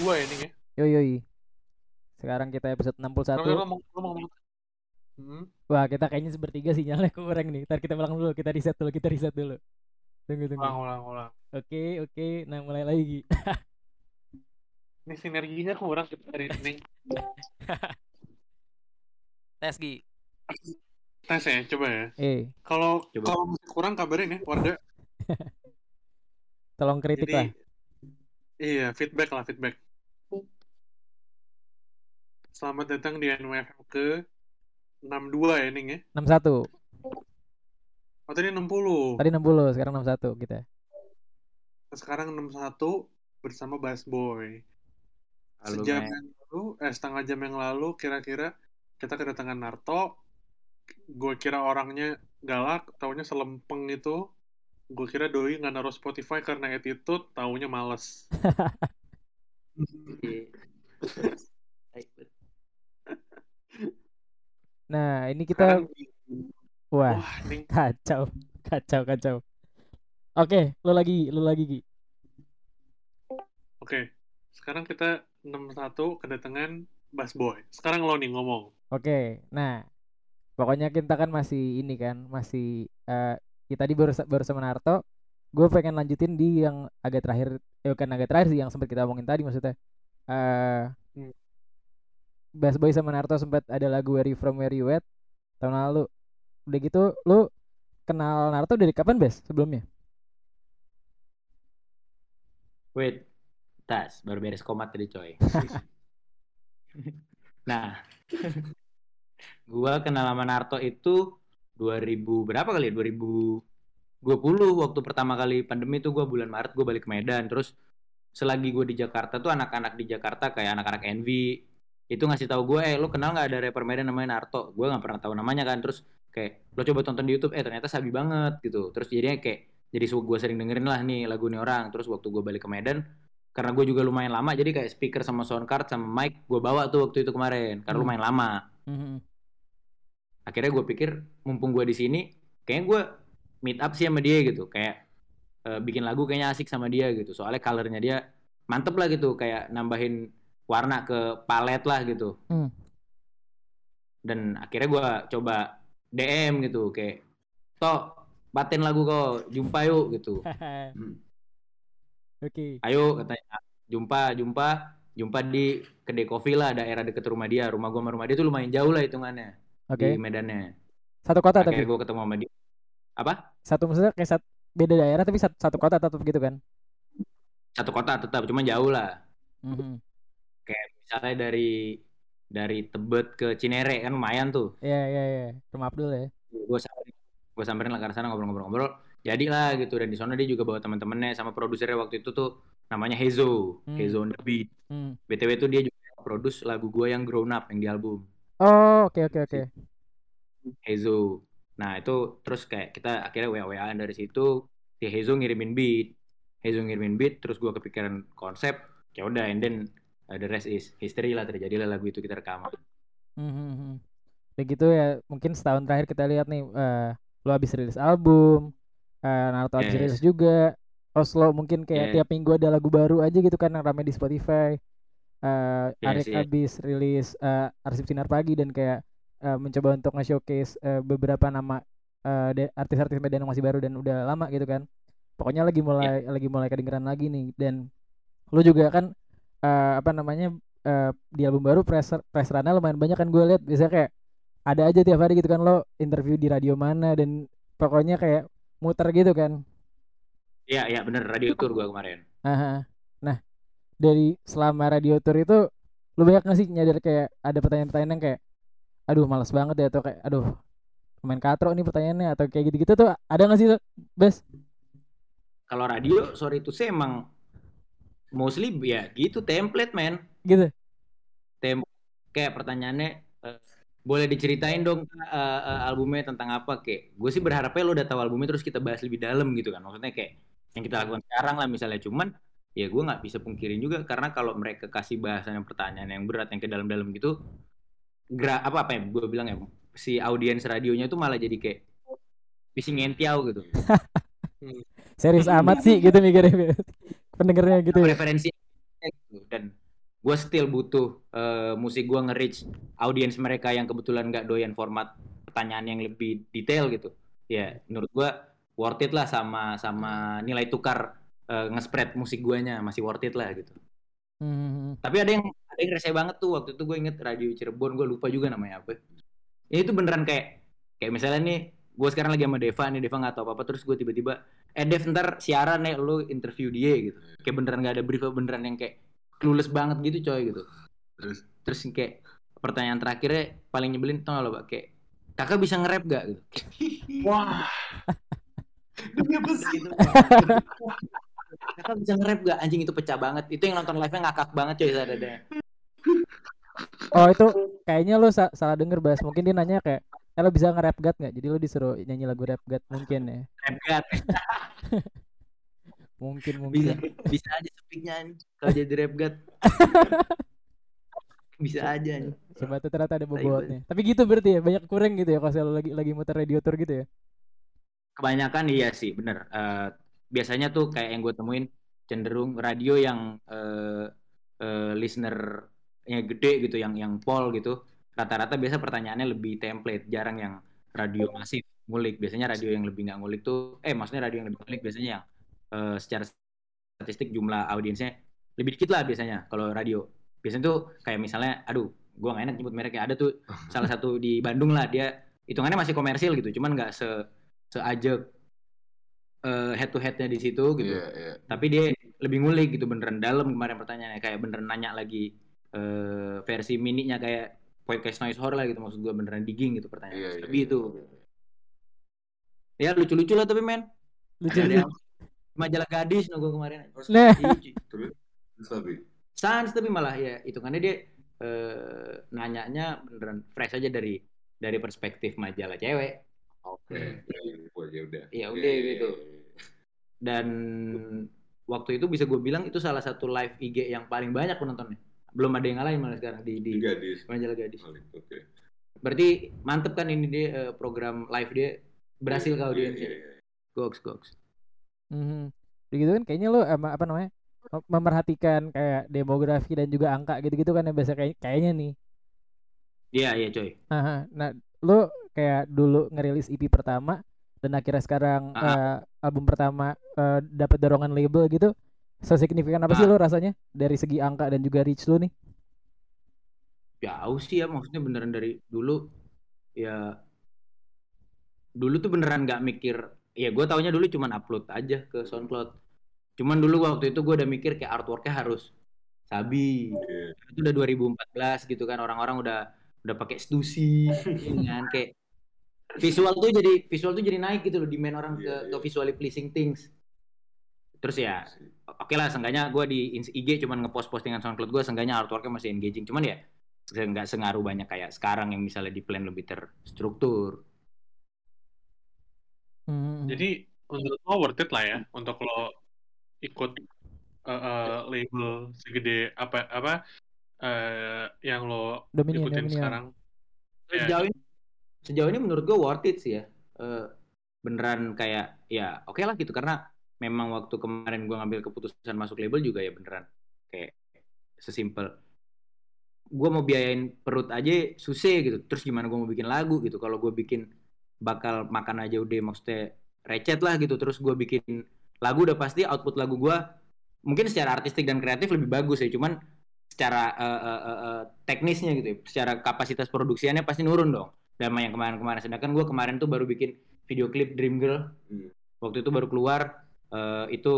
kedua ya nih ya. Yo yoi. Sekarang kita episode 61. Lo mau ngomong. Hmm. Wah, kita kayaknya sepertiga sinyalnya kurang nih. Ntar kita ulang dulu, kita reset dulu, kita reset dulu. Tunggu, tunggu. Ulang ulang ulang. Oke, oke. Nah, mulai lagi. Ini sinerginya kurang kita hari ini. Tes Gi. Tes ya, coba ya. eh, Kalau kalau masih kurang kabarin ya, Warda. tolong kritik Jadi lah. iya, feedback lah, feedback. Selamat datang di NWFM ke 62 ya, Ning ya. 61. Oh, tadi 60. Tadi 60, sekarang 61 kita. Sekarang 61 bersama Bass Boy. Halo, Sejam men. yang lalu, eh setengah jam yang lalu kira-kira kita kedatangan Narto. Gue kira orangnya galak, taunya selempeng itu. Gue kira doi nggak naruh Spotify karena attitude, taunya males. Nah, ini kita Sekarang, wah, wah, kacau. Kacau, kacau. Oke, lu lagi, lu lagi Gi. oke. Sekarang kita 61 kedatangan Bass Boy. Sekarang lo nih ngomong. Oke, nah pokoknya kita kan masih ini kan, masih eh kita tadi baru baru sama Naruto. Gue pengen lanjutin di yang agak terakhir, eh bukan agak terakhir sih yang sempat kita omongin tadi maksudnya. Eh Hmm. Bass Boy sama Naruto sempat ada lagu Where You From Where You At tahun lalu. Udah gitu, lu kenal Naruto dari kapan Bes sebelumnya? Wait, tas baru beres komat tadi coy. nah, gua kenal sama Naruto itu 2000 berapa kali ya? 2020 waktu pertama kali pandemi tuh gua bulan Maret gua balik ke Medan terus selagi gue di Jakarta tuh anak-anak di Jakarta kayak anak-anak Envy itu ngasih tahu gue eh lu kenal nggak ada rapper Medan namanya Naruto gue nggak pernah tahu namanya kan terus kayak lo coba tonton di YouTube. Eh ternyata sabi banget gitu. Terus jadinya kayak jadi gue sering dengerin lah nih lagu nih orang. Terus waktu gue balik ke Medan karena gue juga lumayan lama jadi kayak speaker sama sound card sama mic gue bawa tuh waktu itu kemarin karena Hmm. lumayan lama. Mhm. akhirnya gue pikir mumpung gue di sini kayaknya gue meet up sih sama dia gitu. Kayak eh, bikin lagu kayaknya asik sama dia gitu. Soalnya colornya dia mantep lah gitu. Kayak nambahin warna ke palet lah gitu. Hmm. dan akhirnya gue coba DM gitu kayak toh batin lagu kau jumpa yuk gitu Hmm. Oke. ayo katanya jumpa jumpa jumpa di kedai kopi lah daerah deket rumah dia rumah gua sama rumah dia tuh lumayan jauh lah hitungannya Oke. di Medannya Satu kota tapi. akhirnya gua ketemu sama dia apa Satu maksudnya kayak sat- beda daerah tapi satu, satu kota tetap gitu kan. satu kota tetap cuma jauh lah Mhm. kayak misalnya dari dari Tebet ke Cinere kan lumayan tuh Iya, iya, iya. Rumah Abdul ya. gue samperin gue samperin lah ke sana ngobrol-ngobrol-ngobrol jadi lah gitu dan di sana dia juga bawa teman-temannya sama produsernya waktu itu tuh namanya Hezo Hmm. Hezo on the beat Hmm. btw tuh dia juga produce lagu gue yang Grown Up yang di album Oh, oke oke oke. Hezo. Nah itu terus kayak kita akhirnya wa waan dari situ si Hezo ngirimin beat, Hezo ngirimin beat, terus gua kepikiran konsep, ya udah, and then uh, the rest is history lah terjadilah lagu itu kita rekaman. Mhm. Udah gitu ya, mungkin setahun terakhir kita lihat nih eh lo habis rilis album, eh Naruto habis Yes. rilis juga. Oslo mungkin kayak Yes. tiap minggu ada lagu baru aja gitu kan yang rame di Spotify. Eh Yes, Arik yes. habis rilis eh, Arsip Sinar Pagi dan kayak eh, mencoba untuk nge-showcase eh, beberapa nama eh, de- artis-artis Medan yang masih baru dan udah lama gitu kan. Pokoknya lagi mulai lagi mulai kedengeran lagi nih dan lu juga kan eh, apa namanya eh, di album baru press press run lumayan banyak kan gue lihat biasanya kayak ada aja tiap hari gitu kan lo interview di radio mana dan pokoknya kayak muter gitu kan. Iya, iya bener radio tour gua kemarin. Aha. Nah, dari selama radio tour itu lu banyak nggak sih nyadar kayak ada pertanyaan-pertanyaan yang kayak aduh males banget ya atau kayak aduh main katro nih pertanyaannya atau kayak gitu-gitu tuh ada nggak sih Bes? Kalau radio, sorry itu sih emang mostly ya gitu template man. Gitu. Tem kayak pertanyaannya eh, boleh diceritain dong eh, eh, albumnya tentang apa kayak gue sih berharapnya lo udah tahu albumnya terus kita bahas lebih dalam gitu kan maksudnya kayak yang kita lakukan sekarang lah misalnya cuman ya gue nggak bisa pungkirin juga karena kalau mereka kasih bahasan yang pertanyaan yang berat yang ke dalam-dalam gitu gra apa apa ya gue bilang ya si audiens radionya tuh malah jadi kayak pising ngentiau gitu Serius amat sih gitu mikirnya. Pendengarnya gitu. ya. referensi gitu. dan gue still butuh eh, musik gue nge-reach audiens mereka yang kebetulan nggak doyan format pertanyaan yang lebih detail gitu ya menurut gue worth it lah sama sama nilai tukar eh, nge-spread musik guanya masih worth it lah gitu Hmm. tapi ada yang ada yang rese banget tuh waktu itu gue inget radio Cirebon gue lupa juga namanya apa ya itu beneran kayak kayak misalnya nih gue sekarang lagi sama Deva nih Deva nggak tahu apa apa terus gue tiba-tiba eh Dev ntar siaran nih lu interview dia gitu. Kayak beneran nggak ada brief beneran yang kayak clueless banget gitu coy gitu. Terus? Terus kayak pertanyaan terakhirnya paling nyebelin tau gak lo pak? Kayak kakak bisa nge-rap gak gitu. Wah, demi apa sih? gitu. Kakak bisa nge-rap gak anjing itu pecah banget. Itu yang nonton live nya ngakak banget coy saat ada Oh itu kayaknya lo sa- salah denger bahas. Mungkin dia nanya kayak, eh lo bisa nge-rap God nggak? Jadi lo disuruh nyanyi lagu rap God mungkin ya. rap gak Mungkin bisa mungkin. bisa aja speaknya kalau jadi rap god bisa aja anjing. Coba tuh ternyata ada bobotnya. Tapi gitu berarti ya banyak kurang gitu ya kalau saya lagi lagi muter radio tour gitu ya. kebanyakan iya sih bener Eh, biasanya tuh kayak yang gue temuin cenderung radio yang eh eh, listenernya gede gitu yang yang pol gitu rata-rata biasa pertanyaannya lebih template jarang yang radio masif ngulik. Biasanya radio yang lebih nggak ngulik tuh eh maksudnya radio yang lebih ngulik biasanya yang eh, secara statistik jumlah audiensnya lebih dikit lah biasanya kalau radio. Biasanya tuh kayak misalnya aduh gua nggak enak nyebut mereknya. Ada tuh salah satu di Bandung lah dia hitungannya masih komersil gitu cuman nggak se seajak eh, head to headnya di situ gitu. Iya, iya. tapi dia lebih ngulik gitu beneran dalam kemarin pertanyaannya. Kayak beneran nanya lagi eh, versi mininya kayak podcast noise horror lah gitu maksud gue beneran digging gitu Iya, pertanyaannya iya, lebih iya. itu ya lucu-lucu lah tapi men Lucu ada lucu. yang majalah gadis nunggu kemarin Nah, Iya. Terus tapi Sans tapi malah ya hitungannya dia eh, nanyanya beneran fresh aja dari dari perspektif majalah cewek oke. Hmm. Oh, ya udah. Ya Iya, udah, iya, gitu. iya, iya. dan waktu itu bisa gue bilang itu salah satu live IG yang paling banyak penontonnya belum ada yang ngalahin malah sekarang di di Di gadis. majalah gadis Oke. berarti mantep kan ini dia eh, program live dia berhasil Iya, kalau iya, dia iya. goks goks Mhm. Begitu kan kayaknya lo ama- apa namanya? mem- Memerhatikan kayak demografi dan juga angka gitu-gitu kan yang biasa kayak kayaknya nih. iya iya coy Aha. Nah, lo kayak dulu ngerilis EP pertama dan akhirnya sekarang Ah. eh, album pertama eh, dapat dorongan label gitu. Sesignifikan apa sih Ah. lo rasanya? Dari segi angka dan juga reach lo nih? jauh sih ya maksudnya beneran dari dulu. Ya dulu tuh beneran nggak mikir. Ya gue taunya dulu cuman upload aja ke SoundCloud. Cuman dulu waktu itu gue udah mikir kayak artworknya harus sabi. Itu udah 2014 gitu kan orang-orang udah udah pakai stussy kan? Kayak visual tuh jadi visual tuh jadi naik gitu loh demand orang ke, Iya, ke iya. visually pleasing things terus ya oke lah seenggaknya gue di IG cuman ngepost postingan SoundCloud gue seenggaknya artworknya masih engaging cuman ya nggak sengaruh banyak kayak sekarang yang misalnya di plan lebih terstruktur Mhm. Jadi menurut lo worth it lah ya untuk lo ikut eh, eh, label segede apa apa eh, yang lo Dominion, ikutin Dominion. sekarang. Ya, sejauh ini sejauh ini menurut gue worth it sih ya Eh, beneran kayak ya oke lah gitu karena memang waktu kemarin gue ngambil keputusan masuk label juga ya beneran. Kayak sesimpel gue mau biayain perut aja susah gitu. Terus gimana gue mau bikin lagu gitu. Kalau gue bikin bakal makan aja udah maksudnya recet lah gitu. Terus gue bikin lagu udah pasti output lagu gue mungkin secara artistik dan kreatif lebih bagus ya. Cuman secara eh, eh, eh, eh, teknisnya gitu ya, secara kapasitas produksiannya pasti nurun dong. Sama yang kemarin-kemarin. Sedangkan gue kemarin tuh baru bikin video klip Dream Girl. Hmm. waktu itu baru keluar eh, itu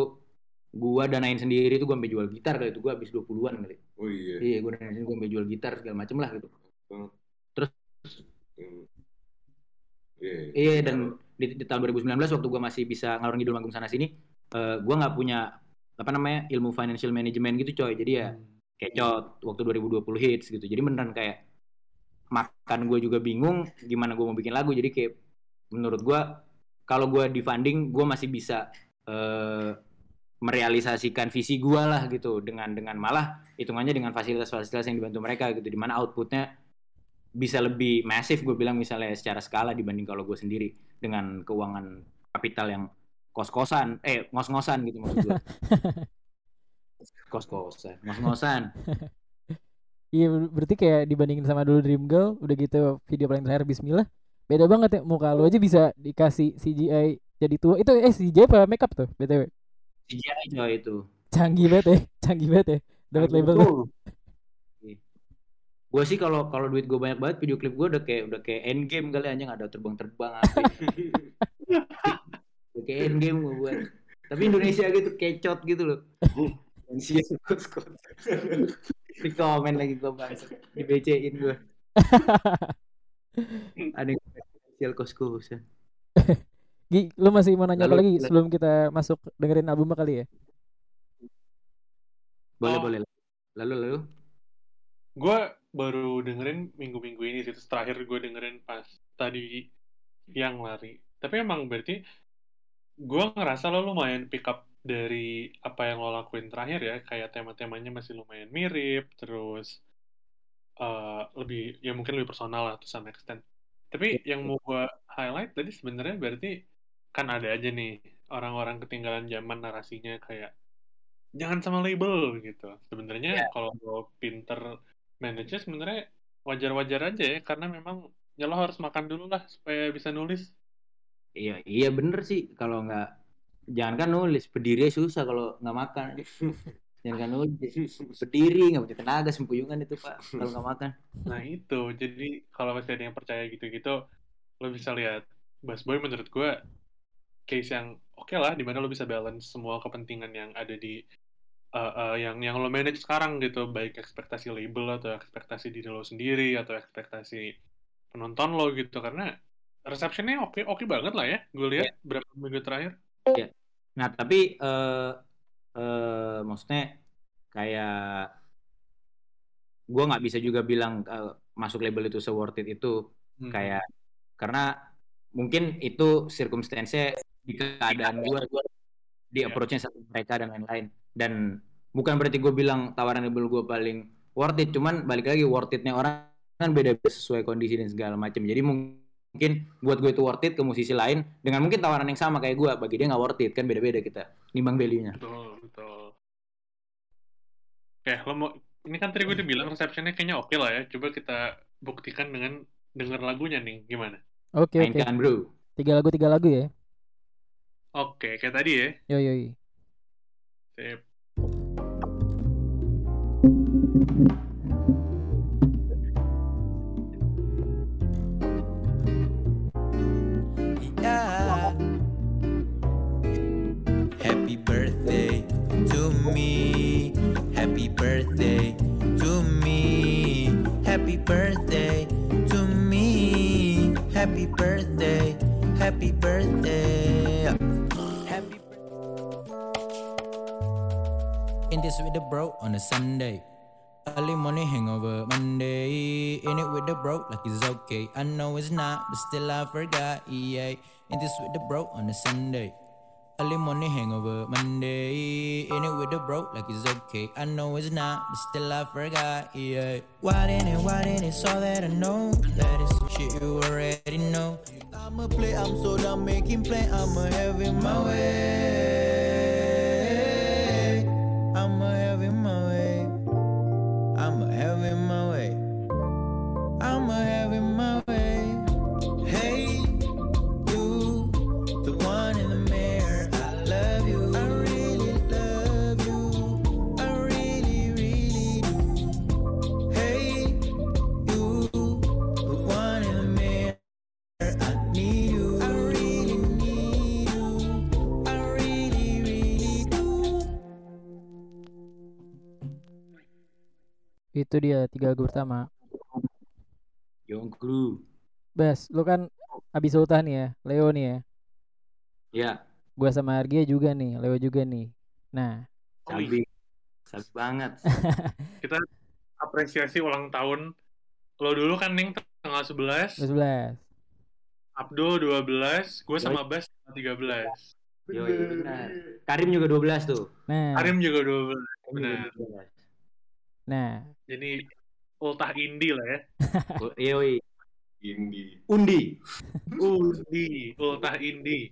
gua danain sendiri tuh gua sampai jual gitar kali itu. Gua habis 20-an kali. Oh iya. iya gua danain sendiri gua sampai jual gitar segala macem lah gitu. Hmm. Iya. iya. Dan di, di tahun 2019 waktu gua masih bisa ngalor ngidul manggung sana sini eh, gua nggak punya apa namanya ilmu financial management gitu coy. Jadi ya kecot waktu 2020 hits gitu. Jadi beneran kayak makan gue juga bingung gimana gue mau bikin lagu. Jadi kayak menurut gue kalau gue di funding gue masih bisa eh merealisasikan visi gua lah gitu. Dengan dengan malah hitungannya dengan fasilitas-fasilitas yang dibantu mereka gitu. Di mana outputnya bisa lebih masif gue bilang misalnya secara skala dibanding kalau gue sendiri. Dengan keuangan kapital yang kos-kosan. Eh ngos-ngosan gitu maksud gue kos-kosan ngos-ngosan. Iya ber- berarti kayak dibandingin sama dulu Dream Girl udah gitu video paling terakhir Bismillah. Beda banget ya muka lu aja bisa dikasih CGI jadi tua. Itu eh CGI apa makeup tuh btw CGI coy itu. Canggih banget ya canggih banget ya. Dapat label. tuh gue sih kalau kalau duit gue banyak banget video klip gue udah kayak udah kayak end game kali anjing. Ada terbang-terbang apa udah kayak end game gue buat. Tapi Indonesia gitu kecot gitu loh. Indonesia kos-kos di komen lagi gue bahas. Di BC-in gue ada yang spesial kos-kosan Gi, lu masih mau nanya apa Lalu- lagi lalu- sebelum kita masuk dengerin album kali ya? Boleh Oh. boleh. Lalu lalu. Gue baru dengerin minggu-minggu ini sih terus terakhir gue dengerin pas tadi yang lari. Tapi emang berarti gue ngerasa lo lumayan pick up dari apa yang lo lakuin terakhir ya. Kayak tema-temanya masih lumayan mirip terus eh, lebih ya mungkin lebih personal lah to some extent tapi yang mau gue highlight tadi sebenarnya berarti kan ada aja nih orang-orang ketinggalan zaman narasinya kayak jangan sama label gitu. Sebenarnya kalau lo pinter manage sebenarnya wajar-wajar aja ya karena memang ya lo harus makan dulu lah supaya bisa nulis. Iya iya bener sih kalau nggak jangan kan nulis berdiri susah kalau nggak makan. Jangan kan nulis berdiri nggak punya tenaga sempuyungan itu pak kalau nggak makan. Nah itu. Jadi kalau masih ada yang percaya gitu-gitu lo bisa lihat. Bass Boy menurut gue case yang oke lah di mana lo bisa balance semua kepentingan yang ada di uh, uh, yang yang lo manage sekarang gitu. Baik ekspektasi label atau ekspektasi diri lo sendiri atau ekspektasi penonton lo gitu. Karena receptionnya oke oke banget lah ya. Gue lihat berapa minggu terakhir. Nah, tapi eh eh maksudnya kayak gua nggak bisa juga bilang eh, masuk label itu se-worth it itu. Hmm. kayak karena mungkin itu circumstance di keadaan gua di Iya. approach-nya sama mereka dan lain-lain dan bukan berarti gue bilang tawaran label gue paling worth it cuman balik lagi worth it-nya orang kan beda sesuai kondisi dan segala macam jadi mungkin buat gue itu worth it ke musisi lain dengan mungkin tawaran yang sama kayak gue bagi dia nggak worth it kan beda-beda kita nimbang value-nya Betul, betul. Oke, lo mau ini kan tadi gue udah bilang resepsionnya kayaknya oke lah ya. Coba kita buktikan dengan denger lagunya nih, gimana? oke oke mainkan bro tiga lagu tiga lagu ya Oke, kayak tadi ya. yo yo yo. Sip. Yeah. Happy birthday to me. Happy birthday to me. Happy birthday to me. Happy birthday. Happy birthday. Happy In this with the bro on a Sunday. Early morning hangover Monday. In it with the bro like it's okay. I know it's not, but still I forgot. Yeah. In this with the bro on a Sunday. Early morning hangover Monday. In it with the bro like it's okay. I know it's not, but still I forgot. Yeah. Why didn't it? Why didn't it? So that I know that some shit you already know. I'ma play. I'm so done making play. I'ma have it my way. Itu dia tiga lagu pertama. Young Crew Bas lu kan abis Sultan nih ya Leo nih ya. Ya. Gua sama Argia juga nih Leo juga nih. Nah. Sabi. Sabi banget. Apresiasi ulang tahun. Lo dulu kan Ning tanggal 11, sebelas. Abdul 12, gue sama Bas tanggal 13. Yoi, benar. Karim juga 12 tuh. Nah, Karim juga 12. Karim juga Benar. 12. nah, Jadi ultah indie lah ya. Yoi. Indie. Undi. Undi, ultah indie.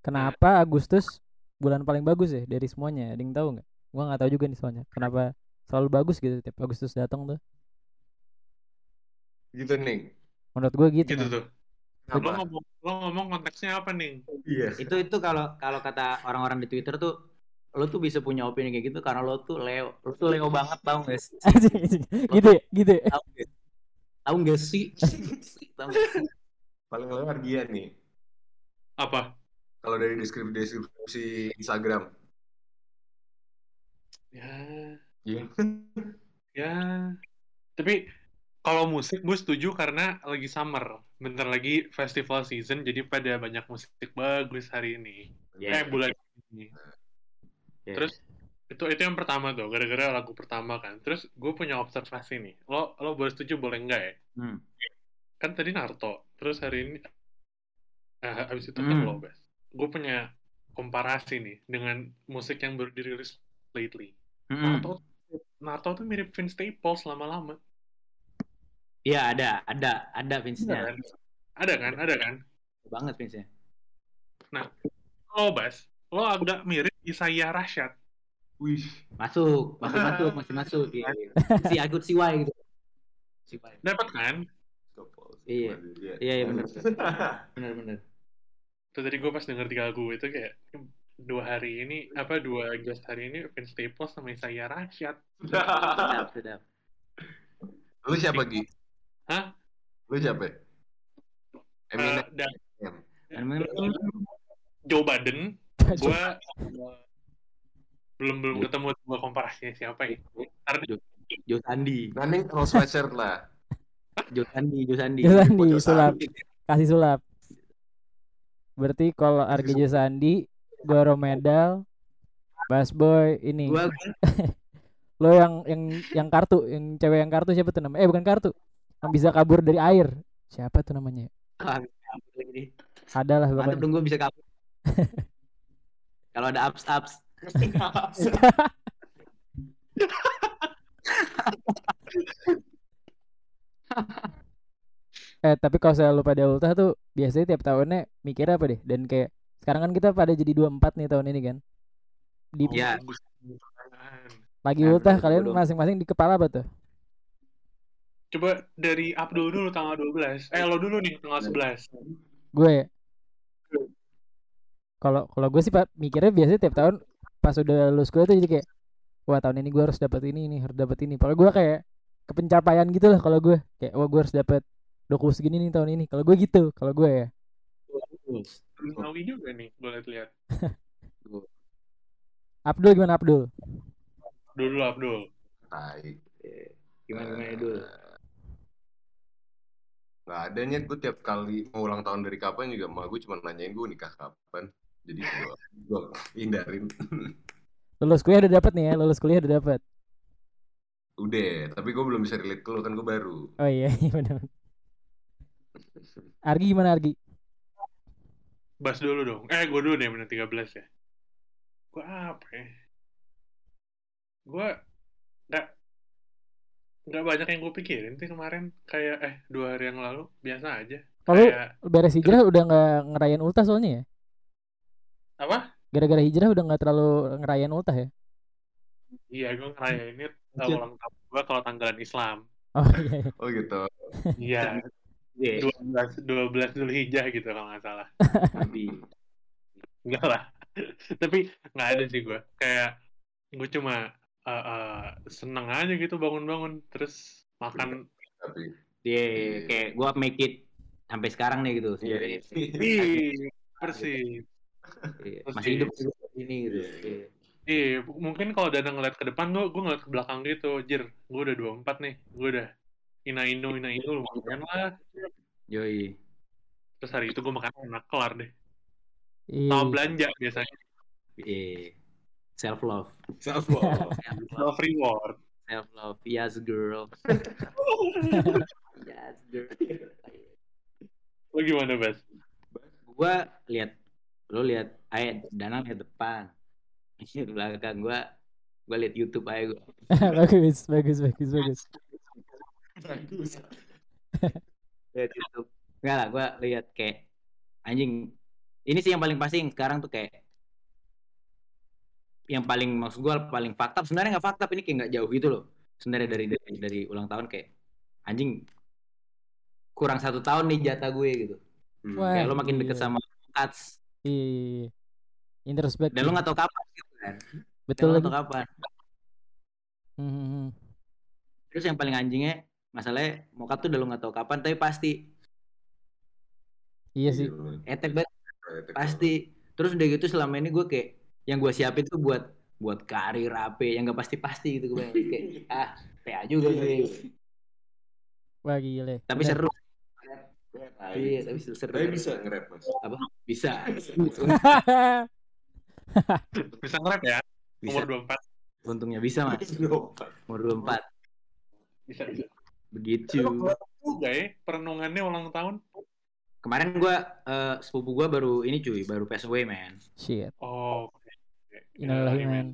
kenapa Agustus bulan paling bagus ya dari semuanya? Ada yang tahu nggak? Gua nggak tahu juga nih soalnya. Kenapa selalu bagus gitu tiap Agustus datang tuh? Gitu nih. Menurut gue gitu. Gitu Nah. tuh. Lo Apa? ngomong, lo ngomong konteksnya apa nih? Iya. Itu itu kalau kalau kata orang-orang di Twitter tuh lo tuh bisa punya opini kayak gitu karena lo tuh Leo. Lo tuh Leo banget tau gak sih? gitu ya, gitu ya. Tahu gak? Sih? Tahu gak sih? Paling lewat dia nih. Apa? Kalau dari deskripsi deskripsi Instagram. Ya, Iya. ya. Tapi kalau musik gue setuju karena lagi summer. Bentar lagi festival season, jadi pada banyak musik bagus hari ini. Ya, Eh, bulan ini. Ya. Terus itu itu yang pertama tuh, gara-gara lagu pertama kan. Terus gue punya observasi nih. Lo lo boleh setuju boleh enggak ya? Hmm. Kan tadi Naruto. Terus hari ini eh, habis itu kan Hmm. lo, Bes. Gue punya komparasi nih dengan musik yang baru dirilis lately. Mm-mm. Naruto, Naruto tuh mirip Vince Staples lama-lama. Iya ada, ada, ada Vince-nya. Ada kan? Ada kan? Ada kan? Banget Vince-nya. Lo, Bas. Lo agak mirip Isaiah Rashad. Wih. Masuk, masuk, masuk, masih masuk. Iya. Si Agut si Y gitu. Dapat kan? Iya. Iya, iya, bener. Bener, bener. Tuh tadi gue pas denger tiga lagu itu kayak dua hari ini apa dua guest hari ini Vince Staples sama Isaiah Rashad. Sedap, sedap. Lu siapa Gi? Hah? Lu siapa? Eminem. Eh, dan Dan memang Joe Biden, gue belum belum ketemu dua komparasinya siapa ya. Joe Sandi, Nanti kalau sweatshirt lah. Joe Sandi, Joe Sandi. Joe Sandi, sulap. Kasih sulap. Berarti kalau Argejo Sandi, gua Romedal, Bass Boy, ini. Gua Lo yang yang yang kartu, yang cewek yang kartu siapa tuh namanya? Eh bukan kartu. Yang bisa kabur dari air. Siapa tuh namanya? Ah, kabur lagi nih. Ada lah Mantap pokoknya. dong gue bisa kabur. Kalau ada ups ups. Eh tapi kalau saya lupa pada ultah tuh biasanya tiap tahunnya mikir apa deh? Dan kayak sekarang kan kita pada jadi 24 nih tahun ini kan. Di Iya. Bagus. lagi Nah, ultah kalian masing-masing di kepala apa tuh? Coba dari Abdul dulu tanggal 12. Eh lo dulu nih tanggal 11. Gue ya. Kalau kalau gue sih pak mikirnya biasanya tiap tahun pas udah lulus kuliah tuh jadi kayak wah tahun ini gue harus dapat ini nih harus dapat ini. Kalau gue kayak kepencapaian gitu lah kalau gue kayak wah gue harus dapat doku segini nih tahun ini. Kalau gue gitu kalau gue ya. Nawi juga nih boleh lihat. Abdul gimana Abdul? Dulu Abdul. Tai. Gimana gimana dulu? Gak ada nyet gue tiap kali mau ulang tahun dari kapan juga mah gue cuma nanyain gue nikah kapan. Jadi gue hindarin. Lulus kuliah udah dapat nih ya, lulus kuliah udah dapat. Udah, tapi gue belum bisa relate ke lu kan gue baru. Oh iya, iya benar. Argi gimana Argi? Bas dulu dong. Eh gue dulu deh bener 13 ya. Gue apa ya? Gue nggak nggak banyak yang gue pikirin sih kemarin kayak eh dua hari yang lalu biasa aja Kalau kayak beres hijrah udah nggak ngerayain ultah soalnya ya? Apa Gara-gara hijrah udah nggak terlalu ngerayain ultah ya? iya gue ngerayainnya uh, ulang tahun gue kalau tanggalan Islam Oh iya. iya. Oh gitu. iya Iya, 12 12 dulu hijah gitu kalau nggak salah Nabi. enggak lah tapi nggak ada sih gue kayak gue cuma uh, uh, seneng aja gitu bangun-bangun terus makan Tapi Dia kayak gua make it sampai sekarang nih gitu. Iya, sebenarnya. Ih, persis Iya, Masih hidup ini gitu. Iya. Iya, mungkin kalau Dana ngeliat ke depan, gue gue ngeliat ke belakang gitu. Jir, gue udah 24 nih. Gue udah ina inu ina inu lumayan lah. Yoi. Terus hari itu gue makan enak kelar deh. Iya. Sama belanja biasanya. Iya. Self love. self love. Self reward. Self love. Yes girl. yes girl. Lo gimana, Bas? gua lihat lo lihat ayo Danang lihat depan di belakang gua gua lihat YouTube aja gua bagus, bagus, bagus, bagus. Bagus. lihat YouTube enggak lah gua lihat kayak anjing ini sih yang paling pasti yang sekarang tuh kayak yang paling maksud gua paling fakta sebenarnya nggak fakta ini kayak nggak jauh gitu loh sebenarnya dari, dari dari ulang tahun kayak anjing kurang satu tahun nih jatah gue gitu Hmm. Wah. kayak lo makin deket iya. sama Cats Iya, iya, iya. Introspektif. dan lo nggak tahu kapan gitu kan Betul lo nggak tahu kapan Hmm, hmm, hmm. terus yang paling anjingnya masalahnya mokat tuh udah lo nggak tahu kapan tapi pasti Iya sih. Gila. etek banget pasti terus udah gitu selama ini gue kayak yang gue siapin tuh buat buat karir apa yang gak pasti pasti gitu gue kayak ah PA juga gue Wah gile. tapi Bener. seru banget. iya tapi seru Tapi bisa nge-rap mas. apa bisa Bisa nge-rap ya? bisa Umur 24. untungnya bisa mas umur 24 Bisa, bisa. begitu Juga ya, perenungannya ulang tahun. kemarin gue eh, sepupu gue baru ini cuy baru pass away man Shit. Oh, oke. Innalillahi man.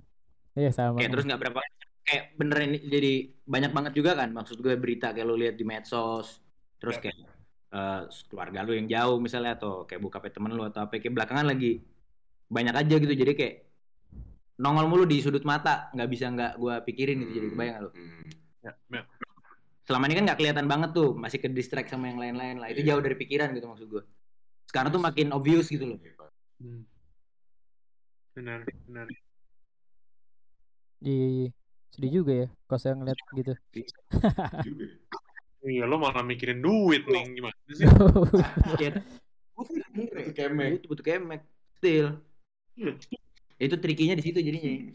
Iya sama. kayak terus nggak berapa kayak beneran ini jadi banyak banget juga kan maksud gue berita kayak lo lihat di medsos terus Ya. kayak eh, keluarga lu yang jauh misalnya atau kayak buka temen lu atau apa kayak belakangan lagi banyak aja gitu jadi kayak nongol mulu di sudut mata nggak bisa nggak gue pikirin gitu jadi kebayang lu Hmm. Ya, ya. selama ini kan nggak kelihatan banget tuh masih ke distract sama yang lain-lain lah itu Iya. jauh dari pikiran gitu maksud gue sekarang tuh makin obvious gitu loh Hmm. Benar, benar. Iya, iya. Sedih juga ya kalau saya ngeliat gitu. Juga. Iya, lo malah mikirin duit nih, gimana sih? Kayak Itu kemek. itu butuh kemek still itu trikinya di situ jadinya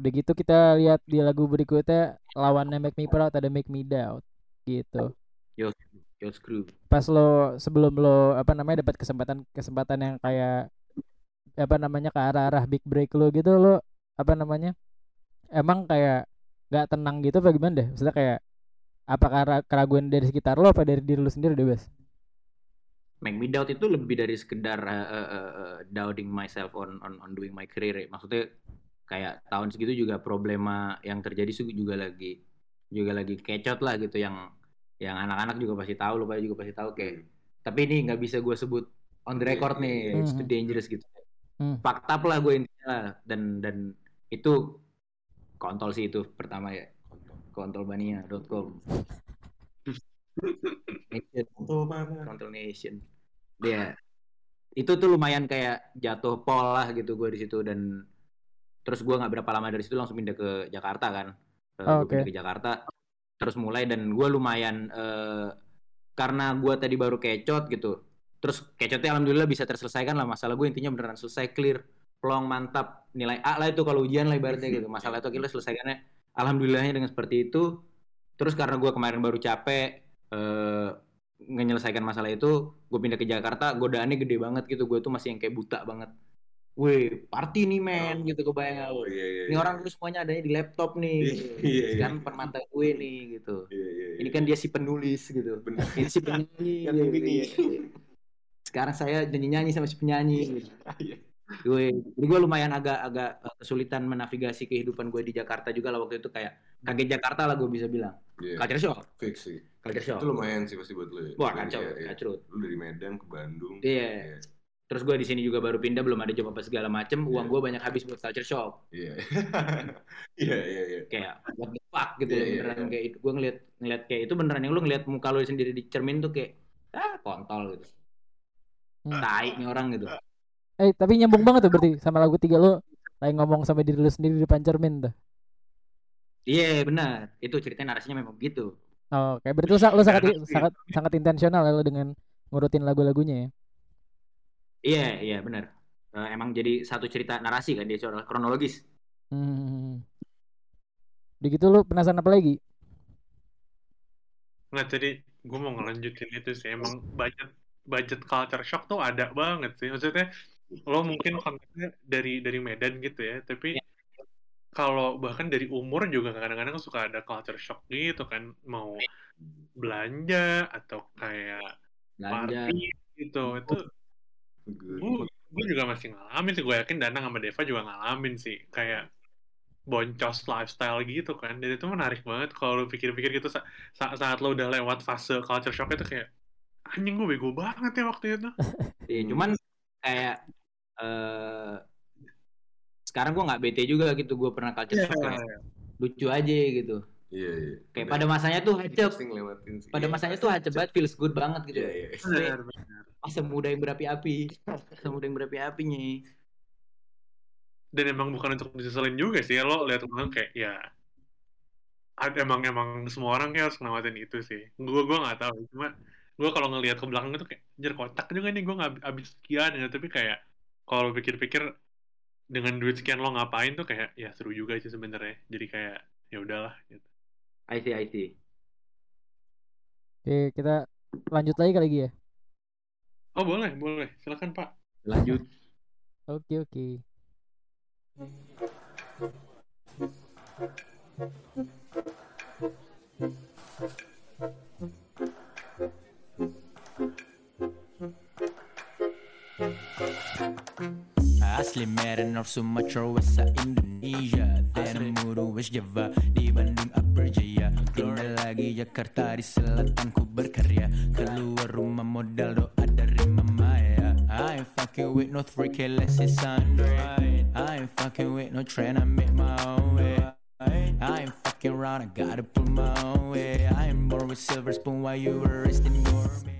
Udah gitu kita lihat di lagu berikutnya lawannya Make Me Proud ada Make Me Doubt gitu. yo screw Pas lo sebelum lo apa namanya dapat kesempatan kesempatan yang kayak apa namanya ke arah-arah big break lo gitu lo apa namanya emang kayak nggak tenang gitu apa gimana deh? Maksudnya kayak apa kera- keraguan dari sekitar lo apa dari diri lo sendiri deh Bas? Make Me Doubt itu lebih dari sekedar uh, uh, uh, doubting myself on on on doing my career. ya. Maksudnya kayak tahun segitu juga problema yang terjadi juga lagi juga lagi kecot lah gitu yang yang anak-anak juga pasti tahu, lo pada juga pasti tahu kayak. Tapi ini nggak bisa gue sebut on the record nih, it's too dangerous gitu. Hmm. Fakta lah gue intinya dan dan itu kontol sih itu pertama ya Nation. Mana? Control Nation. Dia itu tuh lumayan kayak jatuh pol lah gitu gue di situ dan terus gue nggak berapa lama dari situ langsung pindah ke Jakarta kan. Eh, Oh, gua oke. pindah ke Jakarta terus mulai dan gue lumayan eh, karena gue tadi baru kecot gitu. Terus kecotnya alhamdulillah bisa terselesaikan lah masalah gue intinya beneran selesai clear plong mantap nilai A lah itu kalau ujian lah ibaratnya gitu masalah itu akhirnya selesaikannya alhamdulillahnya dengan seperti itu terus karena gue kemarin baru capek eh menyelesaikan masalah itu gue pindah ke Jakarta godaannya gede banget gitu gue tuh masih yang kayak buta banget Wih, party nih men gitu kebayang? Oh iya iya. Ini orang dulu semuanya adanya di laptop nih. Iya, iya, iya. Sekarang depan mata gue nih gitu. Iya iya. Ini kan dia si penulis gitu. Bener. Ini si penyanyi. Gitu, nih. iya. Sekarang saya nyanyi-nyanyi sama si penyanyi. gitu. Iya. Gue, jadi gue lumayan agak-agak eh, kesulitan menavigasi kehidupan gue di Jakarta juga lah waktu itu kayak kaget Jakarta lah gue bisa bilang. Iya. Culture shock, Fix sih. culture shock. Itu lumayan sih pasti buat lu ya. Wah kacau, iya. kacau. Lu dari Medan ke Bandung. Iya. Terus gue di sini juga baru pindah, belum ada job apa segala macem. Uang Iya. gue banyak habis buat culture shock. Iya. Iya iya iya. Kayak what the fuck gitu Iya, loh, iya, beneran iya. kayak itu. Gue ngeliat ngeliat kayak itu beneran yang lu ngeliat muka lu sendiri di cermin tuh kayak ah kontol gitu. Hmm. Tai nih orang gitu. Eh tapi nyambung banget tuh berarti sama lagu tiga lo lagi ngomong sama diri lo sendiri di depan cermin tuh. Iya benar. Itu ceritanya narasinya memang begitu. Oh, Oke, berarti lo, lo sangat sih. sangat sangat intensional ya lo dengan ngurutin lagu-lagunya ya. Iya iya benar. Eh, emang jadi satu cerita narasi kan dia secara kronologis. Hmm. Udah gitu lo penasaran apa lagi? Nah, jadi gue mau ngelanjutin itu sih. Emang budget budget culture shock tuh ada banget sih. Maksudnya lo mungkin konteksnya dari dari Medan gitu ya, tapi Iya. kalau bahkan dari umur juga kadang-kadang suka ada culture shock gitu kan, mau belanja atau kayak Belanja. party Gitu, itu Good. gue gue juga masih ngalamin sih. Gue yakin Danang sama Deva juga ngalamin sih. Kayak boncos lifestyle gitu kan. Dan itu menarik banget kalau lu pikir-pikir gitu. Sa- sa- saat lo udah lewat fase culture shock itu kayak anjing gue bego banget ya waktu itu. Iya, cuman kayak eh sekarang gue nggak bete juga gitu gue pernah culture shock kayak lucu aja gitu. Iya, iya. kayak Udah pada masanya tuh hacep pada Iya, masanya tuh hacep banget feels good banget gitu. Iya, iya. benar benar. Masa muda yang berapi-api. Masa muda yang berapi-apinya dan emang bukan untuk diseselin juga sih lo lihat orang kayak ya ada emang emang semua orang kayak harus ngelewatin itu sih. Gue gue nggak tahu cuma gue kalau ngelihat ke belakang itu kayak anjir kotak juga nih gue nggak habis sekian ya tapi kayak kalau pikir-pikir dengan duit sekian lo ngapain tuh kayak ya seru juga sih sebenarnya jadi kayak ya udahlah gitu. I see I see Oke, kita lanjut lagi kali ya. oh boleh boleh silakan pak lanjut Oke, oke. Asli Medan North Sumatra West Indonesia. Dan Muru West Java Di Bandung Upper Jaya Tinggal lagi Jakarta Di selatan ku berkarya. Keluar rumah modal doa dari mama ya. I ain't fucking with no 3K Lexus Andre I ain't fucking with no trend I make my own way. I ain't fucking around I gotta pull my own way. I am born with silver spoon While you were resting gourmet Mama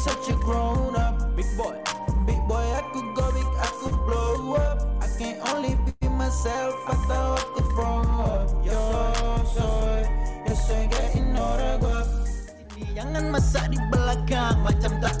such a grown up Big boy, big boy, I could go big, I could blow up I can only be myself, I thought I could throw up Yo soy, yo soy getting older gua Sini jangan masak di belakang, macam tak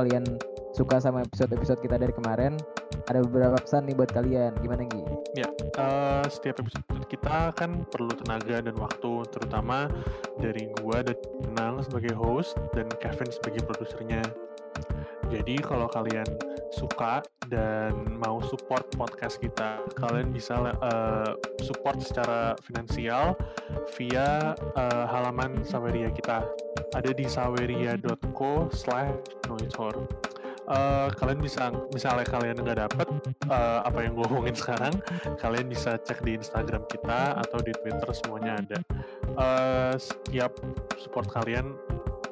kalian suka sama episode-episode kita dari kemarin, ada beberapa pesan nih buat kalian. Gimana Gi? Eh, setiap episode kita kan perlu tenaga dan waktu terutama dari gua dan Nang sebagai host dan Kevin sebagai produsernya jadi kalau kalian suka dan mau support podcast kita kalian bisa eh, support secara finansial via eh, halaman Saweria kita. Ada di saweria.co slash Eh, kalian bisa misalnya kalian nggak dapet eh, apa yang gue omongin sekarang kalian bisa cek di Instagram kita atau di Twitter semuanya ada. Eh, setiap support kalian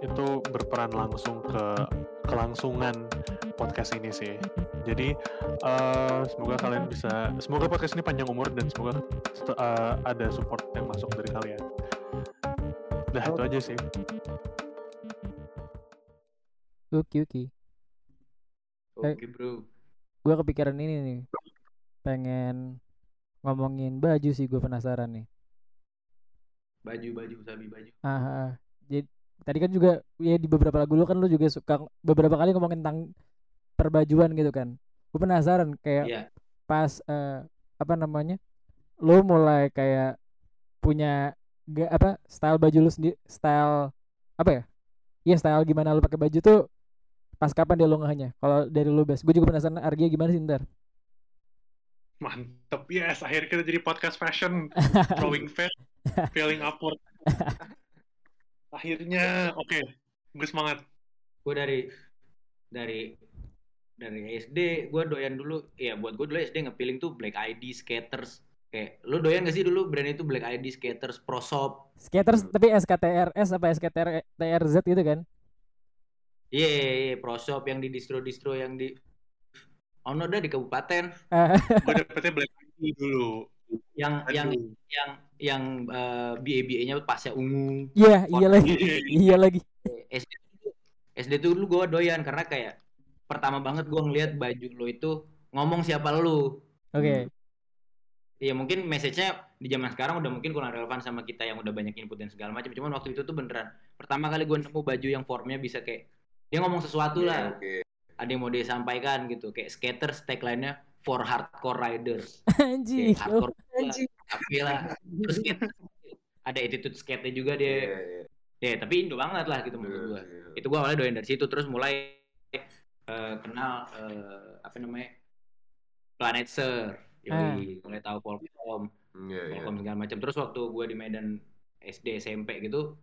itu berperan langsung ke kelangsungan podcast ini sih. Jadi eh, semoga kalian bisa, semoga podcast ini panjang umur dan semoga eh, ada support yang masuk dari kalian. Nah itu aja sih. Oke, oke. Eh. oke bro Gue kepikiran ini nih. Pengen ngomongin baju sih gue penasaran nih. baju baju sabi baju Ah, ah, ah. jadi tadi kan juga ya di beberapa lagu lu kan lu juga suka beberapa kali ngomongin tentang perbajuan gitu kan. Gue penasaran kayak Iya. pas eh, apa namanya? Lu mulai kayak punya gak apa style baju lu sendiri style apa ya? Iya style gimana lu pakai baju tuh pas kapan dia lu ngehnya? Kalau dari lu bes, gue juga penasaran Argia gimana sih ntar? Mantep, yes. Akhirnya kita jadi podcast fashion. Throwing fat, feeling upward. Akhirnya, oke. Gue semangat. gue dari dari dari SD gue doyan dulu ya buat gue dulu SD ngepiling tuh Black ID skaters kayak lu doyan gak sih dulu brand itu Black ID skaters prosop Skaters tapi SKTRS apa SKTRZ gitu kan? iya yeah, yeah, prosop yang di distro distro yang di oh no dah di kabupaten Gue dapetnya Black ID dulu. yang yang Aduh. yang yang uh, BA-BA-nya pasnya ungu Iya, iya lagi. Iya. Iya lagi. SD SD tuh dulu gue doyan karena kayak pertama banget gue ngeliat baju lo itu ngomong siapa lu. Oke. Iya mungkin message-nya di zaman sekarang udah mungkin kurang relevan sama kita yang udah banyak input dan segala macam. Cuman waktu itu tuh beneran pertama kali gue nemu baju yang formnya bisa kayak dia ngomong sesuatu lah. Oke. Ada yang mau dia sampaikan gitu. Kayak skaters tagline-nya for hardcore riders. Anjing. Kayak hardcore lah, tapi lah. Terus skate, ada attitude skate-nya juga Iya, dia. iya. Ya, tapi Indo banget lah gitu menurut gue. Itu gue awalnya doyan dari situ terus mulai eh, kenal eh, apa namanya Planet Surf. Yoi, mulai tahu Polkom. Iya, iya. Polkom segala macam. Terus waktu gue di Medan SD SMP gitu,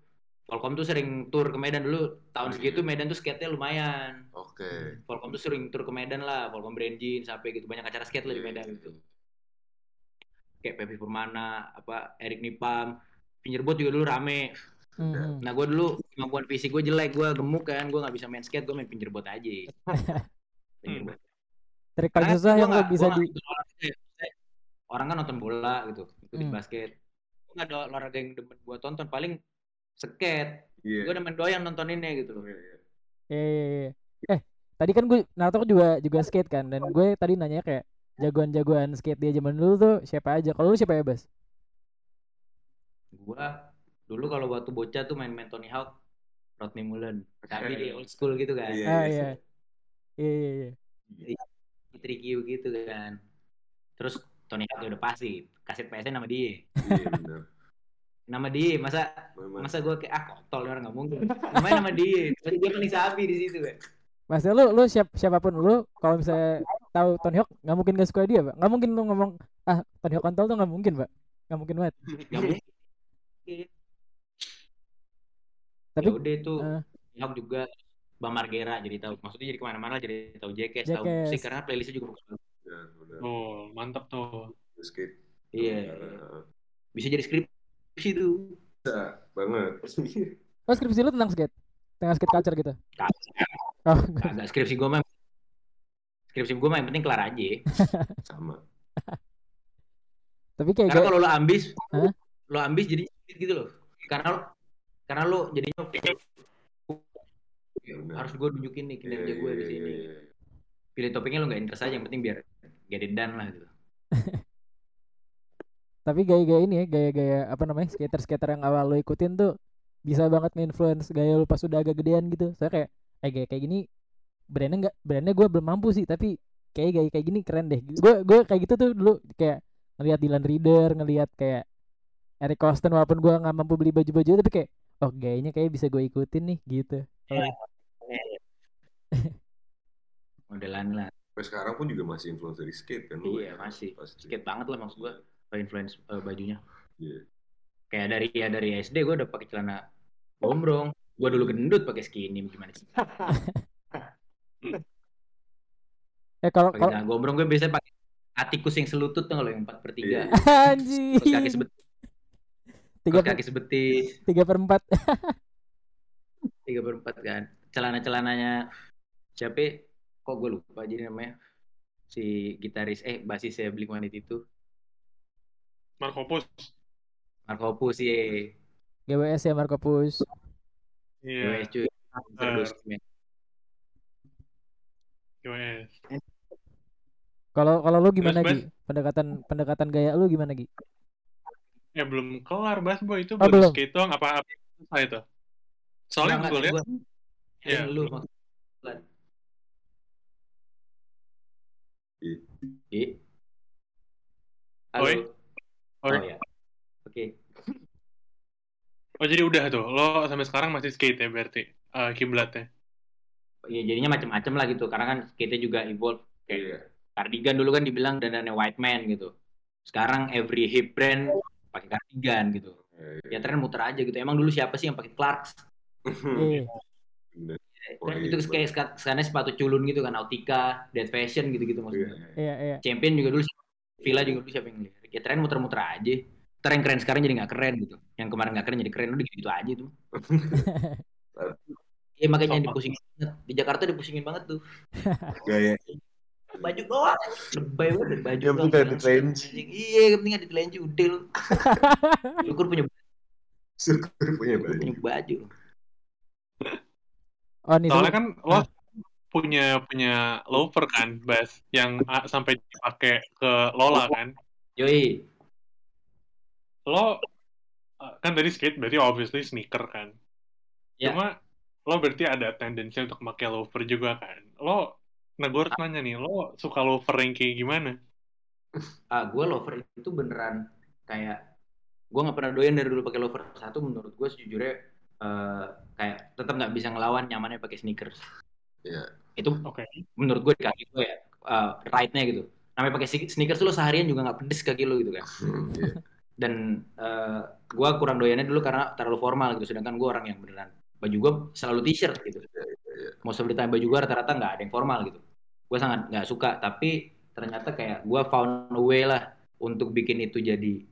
Polkom tuh sering tur ke Medan dulu. Tahun Oh, segitu iya. Medan tuh skate-nya lumayan. Oke. Polkom tuh sering tur ke Medan lah, Polkom Branjin sampai gitu banyak acara skate lah di Iya, Medan iya. gitu. Kayak Pepi Permana, apa Erik Nipam, Fingerbot juga dulu rame. Mhm. Nah gue dulu kemampuan fisik gue jelek, gue gemuk kan, gue nggak bisa main skate, gue main fingerbot aja. Fingerbot. Trik paling susah gua yang nggak- bisa gua di ya. Orang kan nonton bola gitu, ikutin Hmm. basket. Gue nggak ada olahraga yang demen gue tonton, paling skate. Iya. Gue demen doyan nontoninnya gitu loh. Iya, iya. Iya, iya, iya. Eh, tadi kan gue Naruto juga juga skate kan dan gue tadi nanya kayak jagoan-jagoan skate dia zaman dulu tuh siapa aja? Kalau lu siapa ya, Bas? Gue dulu kalau waktu bocah tuh main-main Tony Hawk, Rodney Mullen. Tapi di old school gitu kan. Iya, Ah, iya. iya. Iya, iya, iya. Tricky gitu kan. Terus Tony Hawk udah pasti. Kaset PS nama dia. Iya, benar. Nama dia, masa Memang. masa gue kayak ah kontol nih orang nggak mungkin namanya nama dia terus dia paling sabi di situ kan Mas lu lu siap siapa pun lu kalau misalnya tahu Tony Hawk nggak mungkin gak suka dia, Pak. Nggak mungkin lu ngomong ah Tony Hawk kontol tuh nggak mungkin, Pak. Nggak mungkin banget. nggak mungkin Tapi ya udah itu. Hawk juga Bang Margera jadi tahu maksudnya jadi ke mana-mana jadi tahu Jackass tahu Jackass. musik karena playlistnya juga bagus banget Ya, benar. Oh, mantap tuh. Skate. iya Nah, bisa jadi skripsi tuh Bisa banget. Oh skripsi lu tentang skate? Tentang skate culture gitu? Oh, agak skripsi gue mah skripsi gue mah yang penting kelar aja Sama. tapi kayak karena kalau lo ambis Hah? lo ambis jadi gitu loh karena lo karena lo jadinya Ya, harus gue tunjukin nih kinerja Iya, gue di iya, sini iya, iya. pilih topiknya lo nggak interest aja yang penting biar it done lah gitu tapi gaya-gaya ini ya, gaya-gaya apa namanya skater-skater yang awal lu ikutin tuh bisa banget nge-influence gaya lu pas udah agak gedean gitu. Saya kayak eh gaya kayak gini brandnya nggak brandnya gue belum mampu sih tapi kayak gaya kayak gini keren deh. Gue gue kayak gitu tuh dulu kayak ngelihat Dylan Reader, ngelihat kayak Eric Coston walaupun gue nggak mampu beli baju-baju tapi kayak oh gayanya kayak bisa gue ikutin nih gitu. Kalau- modelan lah Sampai sekarang pun juga masih influence dari skate kan Iya, ya? masih. Pasti. skate banget lah maksud gue influence eh, bajunya Iya. kayak dari ya dari SD gue udah pakai celana gombrong gue dulu gendut pakai skinny gimana sih Eh kalau kalau gombrong gue biasanya pakai atikus yang selutut tuh kalau yang empat per tiga Iya. anjing Kaos kaki sebetis tiga kaki sebetis tiga per empat tiga per empat kan celana celananya siapa kok gue lupa jadi namanya si gitaris eh basisnya Blink One itu Markopus. Marco Pus ya GWS ya Marco Pus. Iya. GWS cuy Terus, men. GWS. Kalau kalau lu gimana. Gi? Pendekatan pendekatan gaya lu gimana Gi? Eh belum kelar Bas Boy itu Oh, baru belum. skate doang apa apa apa itu? Soalnya Enggak, gue lihat gua- Iya, lu maksud Iya. Di. Halo. Oi. Oh ya. Oke. Oh jadi udah tuh, lo sampai sekarang masih skate ya berarti eh, kiblatnya. Ya jadinya macam-macam lah gitu karena kan skate juga evolve kayak Iya. cardigan dulu kan dibilang dandannya white man gitu. Sekarang every hip brand pakai cardigan gitu. Iya, Ya tren muter aja gitu. Emang dulu siapa sih yang pakai Clarks? Iya. Tren iya, itu kayak seka- sekarang sepatu culun gitu kan, Nautica, Dead Fashion gitu-gitu Iya, maksudnya. iya. Iya, iya. Champion juga dulu Villa juga dulu siapa yang lihat. Ya tren muter-muter aja. Tren keren sekarang jadi nggak keren gitu. Yang kemarin nggak keren jadi keren udah gitu, aja tuh. Iya makanya dipusingin banget. Di Jakarta dipusingin banget tuh. Gaya. Baju doang. Lebay banget baju Yang doang. penting ada telenci. Iya, yang penting ada telenci udah lu. Syukur punya Syukur punya baju. punya baju. Oh nih Soalnya so- kan lo punya punya loafer kan, Bas, yang sampai dipakai ke Lola kan. Yoi. Lo kan tadi skate berarti obviously sneaker kan. Ya. Cuma lo berarti ada tendensi untuk pakai loafer juga kan. Lo nah gue harus nanya nih, lo suka loafer yang kayak gimana? Ah, gue lover itu beneran kayak gue nggak pernah doyan dari dulu pakai lover satu menurut gue sejujurnya eh, kayak tetap nggak bisa ngelawan nyamannya pakai sneakers. Iya. Itu Oke. menurut gue di kaki gue ya eh, right-nya gitu. Namanya pakai sneakers tuh lo seharian juga nggak pedes kaki lo gitu kan. Hmm, iya. Dan eh, gue kurang doyannya dulu karena terlalu formal gitu. Sedangkan gue orang yang beneran baju gue selalu t-shirt gitu. iya. Most of the time baju gue rata-rata nggak ada yang formal gitu. Gue sangat nggak suka. Tapi ternyata kayak gue found a way lah untuk bikin itu jadi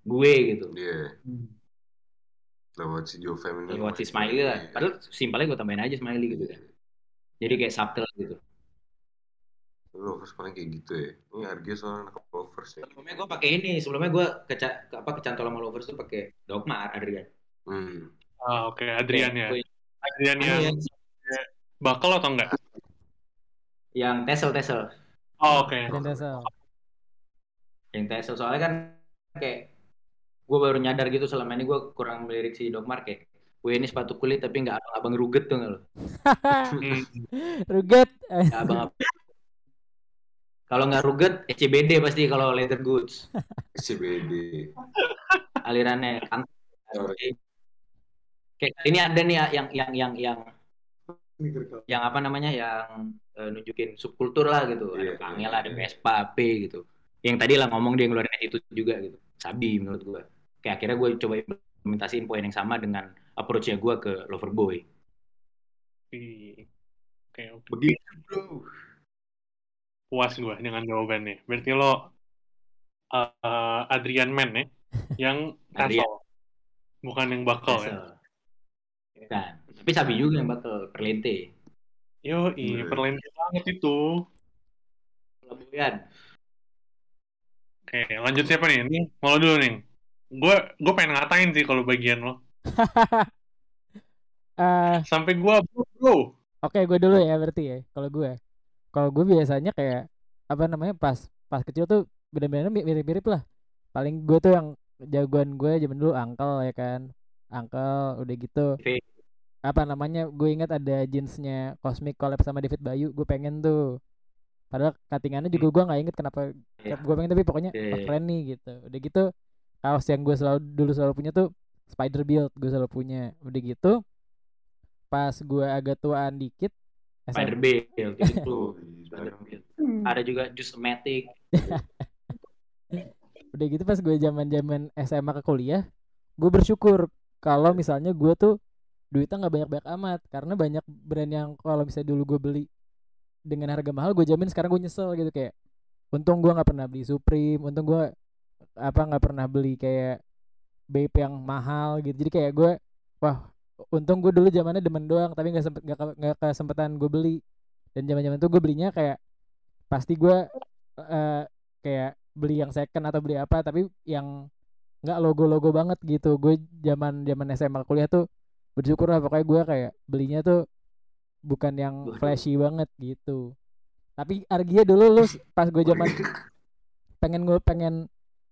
gue gitu. Iya. Lewat si Joe Fem ini. Lewat si smiley lah. Iya. Padahal simpelnya gue tambahin aja smiley gitu kan. Jadi kayak subtle gitu. Lovers paling kayak gitu ya. Ini harga soalnya anak lovers ya. Sebelumnya gue pakai ini. Sebelumnya gue keca ke- apa kecantol sama lovers tuh pakai Dogmar Adrian. Hmm. Ah, oke, Adrian ya. Adrian yang ya, bakal atau enggak? Yang tesel tesel. Oh, oke. Dan Tesel. Yang tesel soalnya kan kayak gue baru nyadar gitu selama ini gue kurang melirik si Dogmar kayak gue ini sepatu kulit tapi nggak abang-abang ruget tuh nggak lo? Ruget. Nggak abang Kalau nggak ruget, SCBD pasti kalau leather goods. SCBD. alirannya kan kayak ini ada nih ya yang yang yang yang yang apa namanya yang eh, nunjukin subkultur lah gitu Iya, ada Pangel iya, ada iya. Vespa P gitu yang tadi lah ngomong dia ngeluarin itu juga gitu sabi menurut gue kayak akhirnya gue coba implementasiin poin yang sama dengan approach-nya gue ke Loverboy Ih. Oke, oke. begitu bro Puas gue dengan jawabannya. Berarti lo uh, Adrian Man ya? Yang Adrian. tassel. Bukan yang bakal ya? Kan tapi sabi juga yang bakal perlente Yo, Iya. perlente banget itu. Labuyan Oke, lanjut siapa nih? Ini mau dulu nih. Gue gue pengen ngatain sih kalau bagian lo. Eh, Sampai gue bro, bro. Oke, gue dulu ya berarti ya. Kalau gue, kalau gue biasanya kayak apa namanya pas pas kecil tuh bener-bener mi- mirip-mirip lah. Paling gue tuh yang jagoan gue zaman dulu angkel ya kan, angkel udah gitu. Apa namanya? Gue ingat ada jeansnya Cosmic collab sama David Bayu. Gue pengen tuh. Padahal cuttingannya juga gue nggak inget kenapa Iya. gue pengen tapi pokoknya iya. keren nih gitu. Udah gitu kaos yang gue selalu dulu selalu punya tuh Spider Build gue selalu punya. Udah gitu pas gue agak tuaan dikit Spider Build itu Oh, Spider. Build. ada juga Juice Matic udah gitu pas gue zaman zaman SMA ke kuliah gue bersyukur kalau misalnya gue tuh duitnya nggak banyak banyak amat karena banyak brand yang kalau misalnya dulu gue beli dengan harga mahal gue jamin sekarang gue nyesel gitu kayak untung gue nggak pernah beli Supreme untung gue apa nggak pernah beli kayak Bape yang mahal gitu. Jadi kayak gue wah untung gue dulu zamannya demen doang tapi nggak sempet nggak ke- nggak kesempatan gue beli. Dan zaman zaman itu gue belinya kayak pasti gue eh, kayak beli yang second atau beli apa tapi yang nggak logo-logo banget gitu gue zaman zaman SMA kuliah tuh bersyukur lah pokoknya gue kayak belinya tuh bukan yang flashy banget gitu tapi Argia dulu lu pas gue zaman pengen gue pengen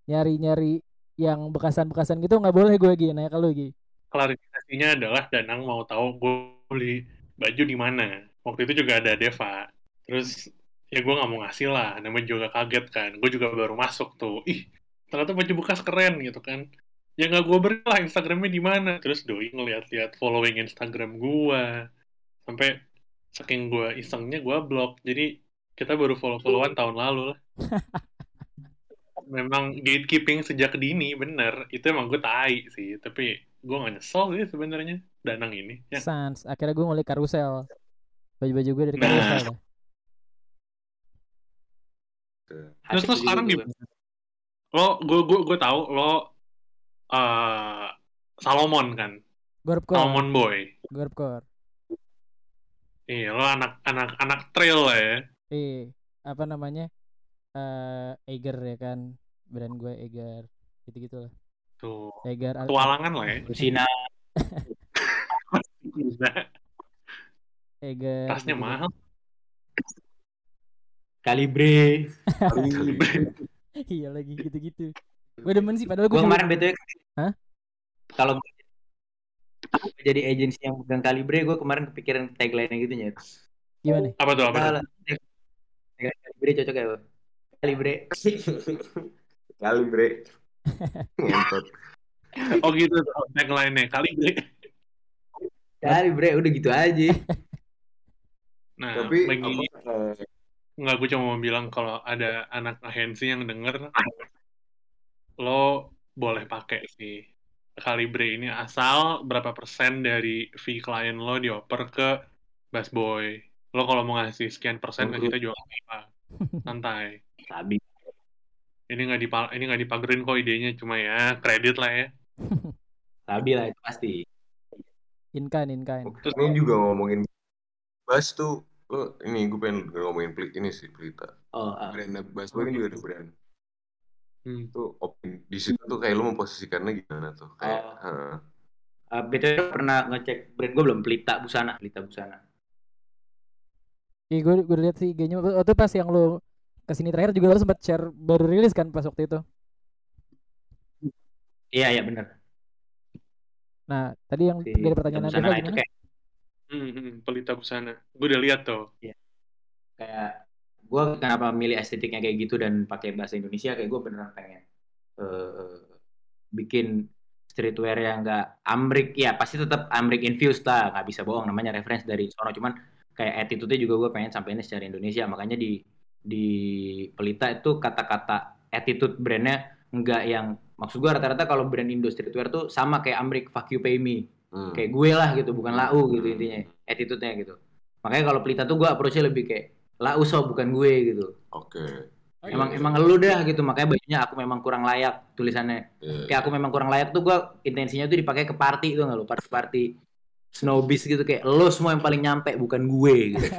nyari-nyari yang bekasan-bekasan gitu nggak boleh gue gini nanya ke lu Gi Klarifikasinya adalah Danang mau tahu gue beli baju di mana. Waktu itu juga ada Deva. Terus ya gue nggak mau ngasih lah. Namanya juga kaget kan. Gue juga baru masuk tuh. Ih, ternyata baju bekas keren gitu kan. Ya nggak gue beri lah Instagramnya di mana. Terus doi ngeliat-liat following Instagram gue. Sampai saking gue isengnya gue blok. Jadi kita baru follow-followan tahun lalu lah. Memang gatekeeping sejak dini bener. Itu emang gue tai sih. Tapi gue gak nyesel sih sebenarnya Danang ini. Ya. Sans akhirnya gue ngulik karusel baju-baju gue dari Nah. karusel dah. Terus lo sekarang gimana? Lo, gue gue gue tahu lo eh Salomon kan, Gorpcore Salmon boy. Gorpcore Iya, lo anak anak anak trail lah ya. eh apa namanya eh Eiger ya kan brand gue Eiger gitu gitulah Tuh, Eiger Al- petualangan lah ya. Gila. Eger. tasnya gitu-gitu. mahal Kalibre. iya lagi gitu-gitu. Gue demen sih padahal gue Gue kemarin btw Hah? kalau gua jadi agensi yang pegang Kalibre, gue kemarin kepikiran tagline gitu ya. gimana? apa tuh apa tuh. Tagline Kalibre cocok ya, Bang? Kalibre. Kali bre. Ngentot. oh gitu tuh tagline-nya kali bre Kalibre udah gitu aja. nah Tapi apa, eh, nggak gue cuma mau bilang kalau ada anak agensi yang denger lo boleh pakai sih Kalibre ini asal berapa persen dari fee klien lo dioper ke busboy lo kalau mau ngasih sekian persen ke kita juga nggak apa santai Sabi. ini nggak dipa ini nggak dipagerin kok idenya cuma ya kredit lah ya Sabi lah itu pasti. Inkan, inkan. terus ini juga ngomongin Bas tuh lo ini gue pengen ngomongin pelit ini sih pelita Oh, ah. brand Bas Boy kan juga ada brand hmm, tuh opin di situ tuh kayak lo memposisikannya gimana tuh kayak Oh. heeh. Uh, BTW pernah ngecek brand gue belum Pelita Busana, Pelita Busana. Iya gue gue lihat sih IG-nya waktu pas yang lo ke sini terakhir juga lo sempat share baru rilis kan pas waktu itu. Iya, iya bener. Nah tadi yang Si ada pertanyaan Busana itu gimana? kayak hmm, hmm, pelita busana gue udah lihat tuh. Kayak gue kenapa milih estetiknya kayak gitu dan pakai bahasa Indonesia kayak gue beneran pengen eh, bikin streetwear yang enggak amrik. Ya pasti tetap amrik infused lah. Nggak bisa bohong namanya reference dari sono. Cuman kayak attitude-nya juga gue pengen sampaikan secara Indonesia. Makanya di di pelita itu kata-kata attitude brandnya enggak yang maksud gue rata-rata kalau brand Indo streetwear tuh sama kayak amrik. Fuck you pay me Hmm. kayak gue lah gitu bukan lau gitu intinya attitude-nya gitu. Makanya kalau pelita tuh gue approach-nya lebih kayak lau so bukan gue gitu. Oke. Oh, emang iya. emang lu dah gitu makanya bajunya aku memang kurang layak tulisannya. Iya, kayak aku memang kurang layak tuh gue intensinya tuh dipakai ke party tuh nggak lu? Party party snowbiz gitu kayak lo semua yang paling nyampe bukan gue gitu.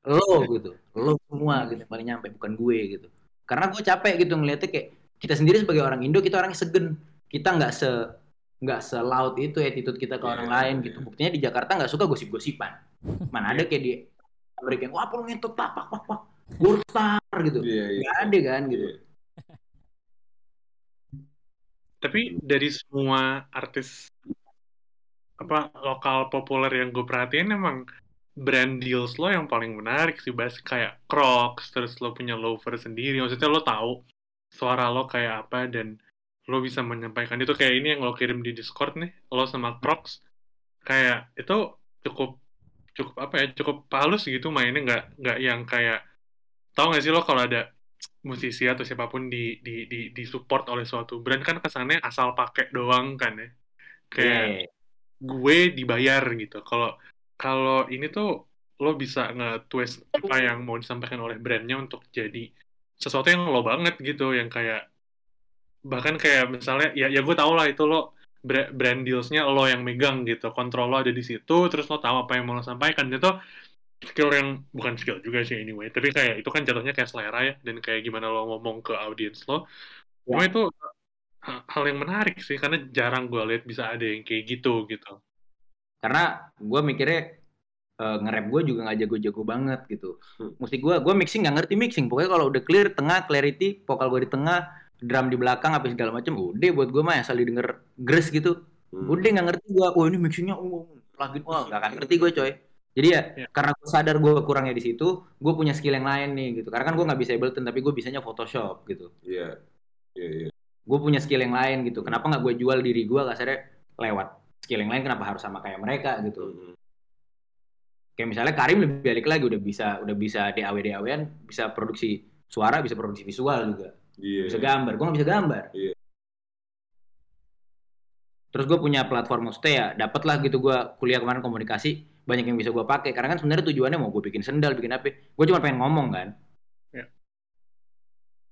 Lo gitu lo semua gitu yang paling nyampe bukan gue gitu. Karena gue capek gitu ngeliatnya kayak kita sendiri sebagai orang Indo kita orangnya segen. Kita nggak se nggak selaut itu attitude kita ke Iya, orang iya, lain iya. gitu. Buktinya di Jakarta nggak suka gosip-gosipan. Mana ada kayak di Amerika yang wah apa lu ngentot pak pak pak pak. Gitu. Iya, iya. nggak ada kan gitu. Iya. tapi dari semua artis apa lokal populer yang gue perhatiin emang brand deals lo yang paling menarik sih Bas. Kayak Crocs terus lo punya loafer sendiri. Maksudnya lo tahu suara lo kayak apa dan lo bisa menyampaikan. Itu kayak ini yang lo kirim di Discord nih lo sama Crocs kayak itu cukup cukup apa ya cukup halus gitu mainnya. Nggak nggak yang kayak tahu nggak sih lo kalau ada musisi atau siapa pun di di di di support oleh suatu brand kan kesannya asal pakai doang kan ya. Kayak Iya. gue dibayar gitu. Kalau kalau ini tuh lo bisa nge-twist apa yang mau disampaikan oleh brandnya untuk jadi sesuatu yang lo banget gitu. Yang kayak bahkan kayak misalnya ya ya gue tau lah itu lo bra- brand dealsnya lo yang megang gitu. Kontrol lo ada di situ terus lo tahu apa yang mau lo sampaikan. Itu skill yang bukan skill juga sih anyway tapi kayak itu kan jatuhnya kayak selera ya dan kayak gimana lo ngomong ke audiens lo. Cuma itu ha- hal yang menarik sih karena jarang gue lihat bisa ada yang kayak gitu gitu. Karena gue mikirnya eh, nge-rap gue juga nggak jago-jago banget gitu. Hmm. musik gue gue mixing nggak ngerti mixing. Pokoknya kalau udah clear tengah clarity vokal gue di tengah drum di belakang apa segala macam udah buat gue mah asal didengar gres gitu Hmm. udah nggak ngerti gue oh ini mixingnya oh, lagi wah nggak akan ngerti gue coy jadi ya Iya. karena gue sadar gue kurangnya di situ gue punya skill yang lain nih gitu karena kan gue nggak bisa Ableton tapi gue bisanya Photoshop gitu Iya. Iya, iya. gue punya skill yang lain gitu kenapa nggak gue jual diri gue kasarnya lewat skill yang lain kenapa harus sama kayak mereka gitu Hmm. kayak misalnya Karim lebih balik lagi udah bisa udah bisa DAW DAW-an bisa produksi suara bisa produksi visual juga Iya. bisa gambar. Gue nggak bisa gambar. Iya. terus gue punya platform maksudnya ya dapet lah gitu gue kuliah kemarin komunikasi banyak yang bisa gue pakai. Karena kan sebenarnya tujuannya mau gue bikin sendal bikin apa. Gue cuma pengen ngomong kan? Iya.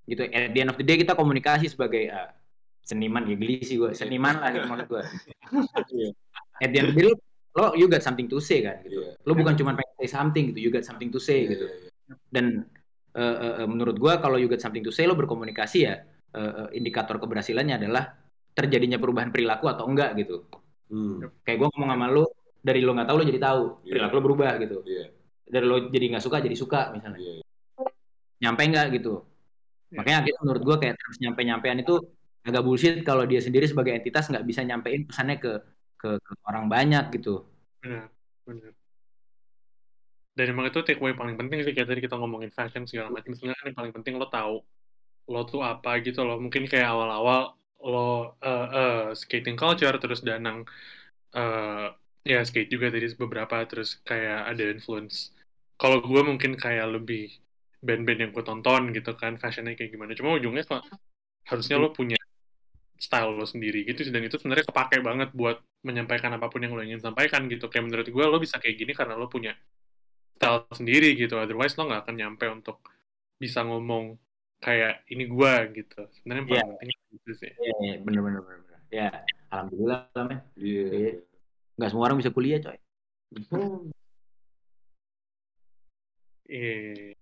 gitu. At the end of the day kita komunikasi sebagai ah, seniman. Ya geli sih gue seniman lah gitu maksud gue Iya. at the end of the day lo, you got something to say kan? Gitu. Iya. lo bukan cuma pengen say something gitu. You got something to say Iya, gitu. iya, iya. dan eh, eh, menurut gua kalau you got something to say lo berkomunikasi ya eh, eh, indikator keberhasilannya adalah terjadinya perubahan perilaku atau enggak gitu Hmm. kayak gua ngomong sama lo dari lo nggak tahu lo jadi tahu Iya. perilaku lo berubah gitu Iya. dari lo jadi nggak suka jadi suka misalnya Iya. nyampe nggak gitu Iya. makanya akhirnya menurut gue kayak terus nyampe nyampean itu agak bullshit kalau dia sendiri sebagai entitas nggak bisa nyampein pesannya ke, ke ke orang banyak gitu benar benar dan emang itu takeaway paling penting sih kayak tadi kita ngomongin fashion segala macam sebenarnya yang paling penting lo tahu lo tuh apa gitu loh. Mungkin kayak awal-awal lo eh, eh, skating culture terus danang eh ya skate juga tadi beberapa terus kayak ada influence. Kalau gue mungkin kayak lebih band-band yang gue tonton gitu kan fashionnya kayak gimana. Cuma ujungnya kok harusnya lo punya style lo sendiri gitu dan itu sebenarnya kepake banget buat menyampaikan apa pun yang lo ingin sampaikan gitu. Kayak menurut gue lo bisa kayak gini karena lo punya style sendiri gitu otherwise lo nggak akan nyampe untuk bisa ngomong kayak ini gue gitu sebenarnya Iya. penting gitu sih Iya, iya, bener bener bener bener. Ya, alhamdulillah lah men. Iya. Iya. Nggak semua orang bisa kuliah coy. Iya.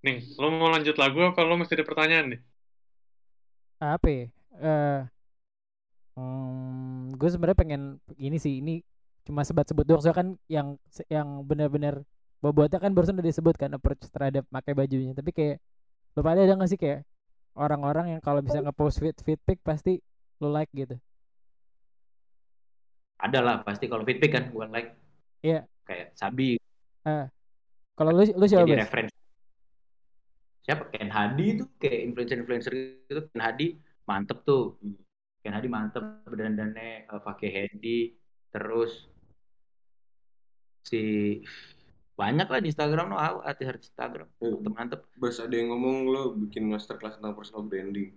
Nih, lo mau lanjut lagu apa lo masih ada pertanyaan nih? apa ya? Eh, hmm, gue sebenarnya pengen ini sih ini cuma sebat-sebut doang soalnya kan yang yang benar-benar bobotnya kan barusan udah disebut kan approach terhadap pakai bajunya tapi kayak lo pada ada nggak sih kayak orang-orang yang kalau bisa ngepost fit fit pic pasti lo like gitu Ada lah pasti kalau feedback kan bukan like. Iya. Kayak Sabi kalau lu lu siapa jadi Bes? referensi. Siapa? Ken Hadi itu kayak influencer-influencer gitu. Ken Hadi mantep tuh. Ken Hadi mantep dandannya eh, pakai handy terus si banyak lah di Instagram no artis-artis Instagram. Eh, mantep mantep Bas ada yang ngomong lo bikin masterclass tentang personal branding.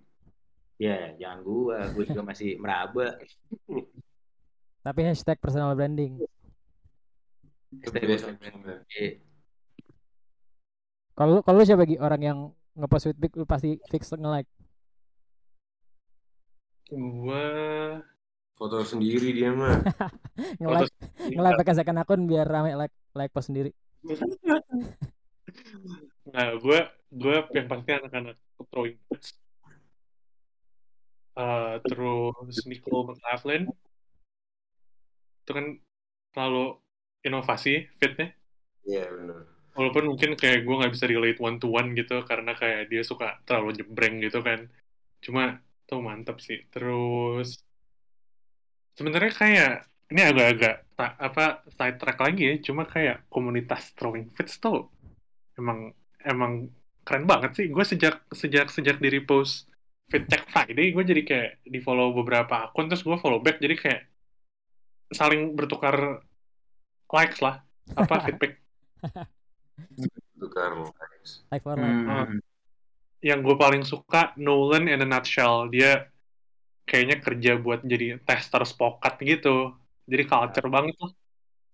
ya jangan gua. Gua juga masih meraba. Tapi hashtag personal branding. Hashtag personal branding. Eh, kalau lu kalau lu siapa lagi orang yang ngepost fit pic lu pasti fix nge-like. Gua Foto sendiri dia mah. nge-like. Nge-like pakai second akun biar rame like like post sendiri Nah, gue gue yang pasti anak-anak throwing fits. Eh, terus Nicole McLaughlin itu kan selalu inovasi fitnya Iya benar. walaupun mungkin kayak gue nggak bisa relate one to one gitu karena kayak dia suka terlalu jebreng gitu kan cuma tuh mantep sih terus sebenarnya kayak ini agak-agak apa side track lagi ya. Cuma kayak komunitas throwing fits tuh emang emang keren banget sih. Gue sejak sejak sejak di repost fit check Friday gue jadi kayak di follow beberapa akun terus gue follow back. Jadi kayak saling bertukar likes lah. Apa feedback. Tukar likes. like for like. Hmm. yang gue paling suka Nolan in a nutshell. Dia kayaknya kerja buat jadi tester spokat gitu jadi culture banget lah.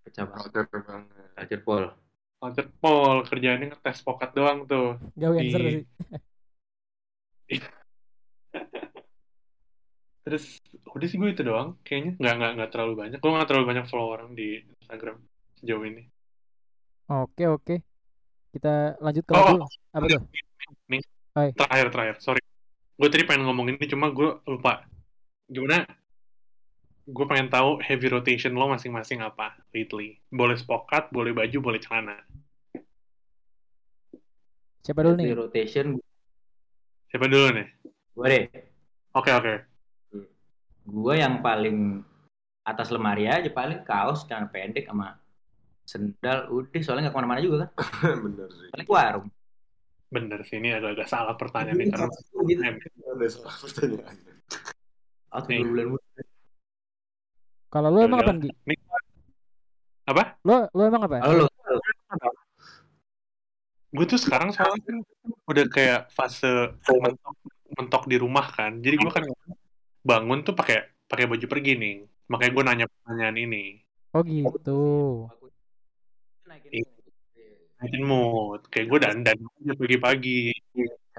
Pecah banget Culture banget. Culture Paul. Culture Paul kerjaannya ngetes spokat doang tuh. Gawe yang di- seru sih. Terus udah sih gue itu doang kayaknya. Nggak nggak nggak terlalu banyak. Gue nggak terlalu banyak follow orang di Instagram sejauh ini. Oke oke. Kita lanjut ke Oh, lagu. apa tuh? Nih terakhir terakhir. Sorry. Gue tadi pengen ngomong ini cuma gue lupa. Gimana gue pengen tahu heavy rotation lo masing-masing apa lately. Boleh spokat boleh baju boleh celana. Siapa dulu Di nih rotation. Siapa dulu nih? Gue deh. Oke oke. Gue yang paling atas lemari aja paling kaos celana pendek sama sendal. Udah soalnya nggak ke mana-mana juga kan? Bener sih. paling warung. Bener sih ini agak-agak salah pertanyaan nih karena gitu Ada salah pertanyaan. Nih. berbulan-bulan kalau lu emang Yaudah. apa Gi? Nih, apa? Lu lu emang apa? Lu gue tuh sekarang soalnya kan udah kayak fase mentok, mentok di rumah kan. Jadi gue kan bangun tuh pakai pakai baju pergi nih. Makanya gue nanya pertanyaan ini. Oh gitu. Naikin naikin mood. Kayak gue dandan aja pagi-pagi.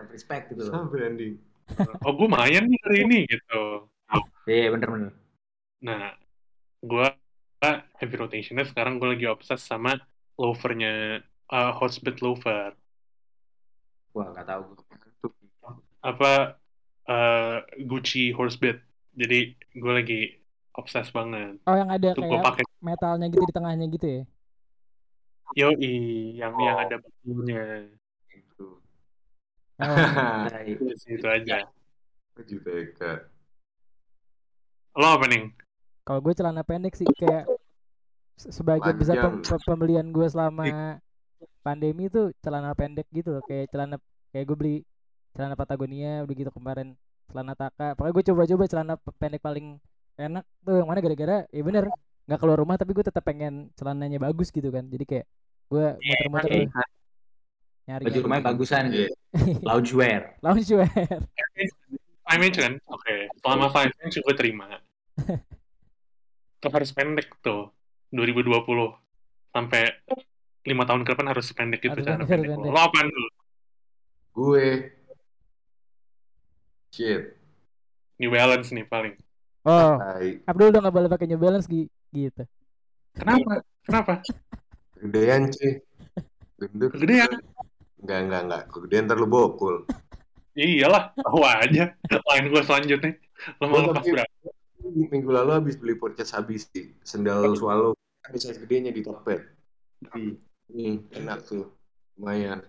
Respect gitu loh. Sama branding. oh gue main nih hari ini gitu. Iya bener-bener. Nah gue heavy rotationnya sekarang gue lagi obses sama loafernya uh, Hotsbit loafer wah nggak tahu gue apa uh, Gucci Horsebit jadi gue lagi obses banget. Oh yang ada Itu gue kayak pakai metalnya gitu di tengahnya gitu ya? yoi yang yang Oh. ada batunya. Gitu. Oh. Itu sih, itu aja. juga Eka. Lo apa nih? Kalau gue celana pendek sih kayak se- sebagian besar pem- pembelian gue selama pandemi itu celana pendek gitu loh kayak celana kayak gue beli celana Patagonia udah gitu kemarin celana Taka pokoknya gue coba-coba celana pe- pendek paling enak tuh yang mana gara-gara ya bener nggak keluar rumah tapi gue tetap pengen celananya bagus gitu kan jadi kayak gue muter-muter tuh nyari Baju rumahnya bagusan Iya. gitu. Loungewear. loungewear Five inch kan? Oke, selama five inch gue terima. Tuh harus pendek tuh. 2020 sampai lima tahun ke depan harus pendek gitu Harus cara pendek, harus pendek. pendek. Lo apaan dulu? Gue. Shit. New Balance nih paling. oh Tai. Abdul udah nggak boleh pakai New Balance gi- gitu Kenapa? Kenapa? Kegedean cuy. Gendut. Kegedean. Enggak, enggak, enggak. Kegedean ntar lu bokul. Ya iyalah, tahu aja. Lain gue selanjutnya. Lo mau lepas berapa? Minggu lalu habis beli podcast habis sih. Sendal swallow. Ada size gedenya di Tokped. Ini enak tuh. Lumayan.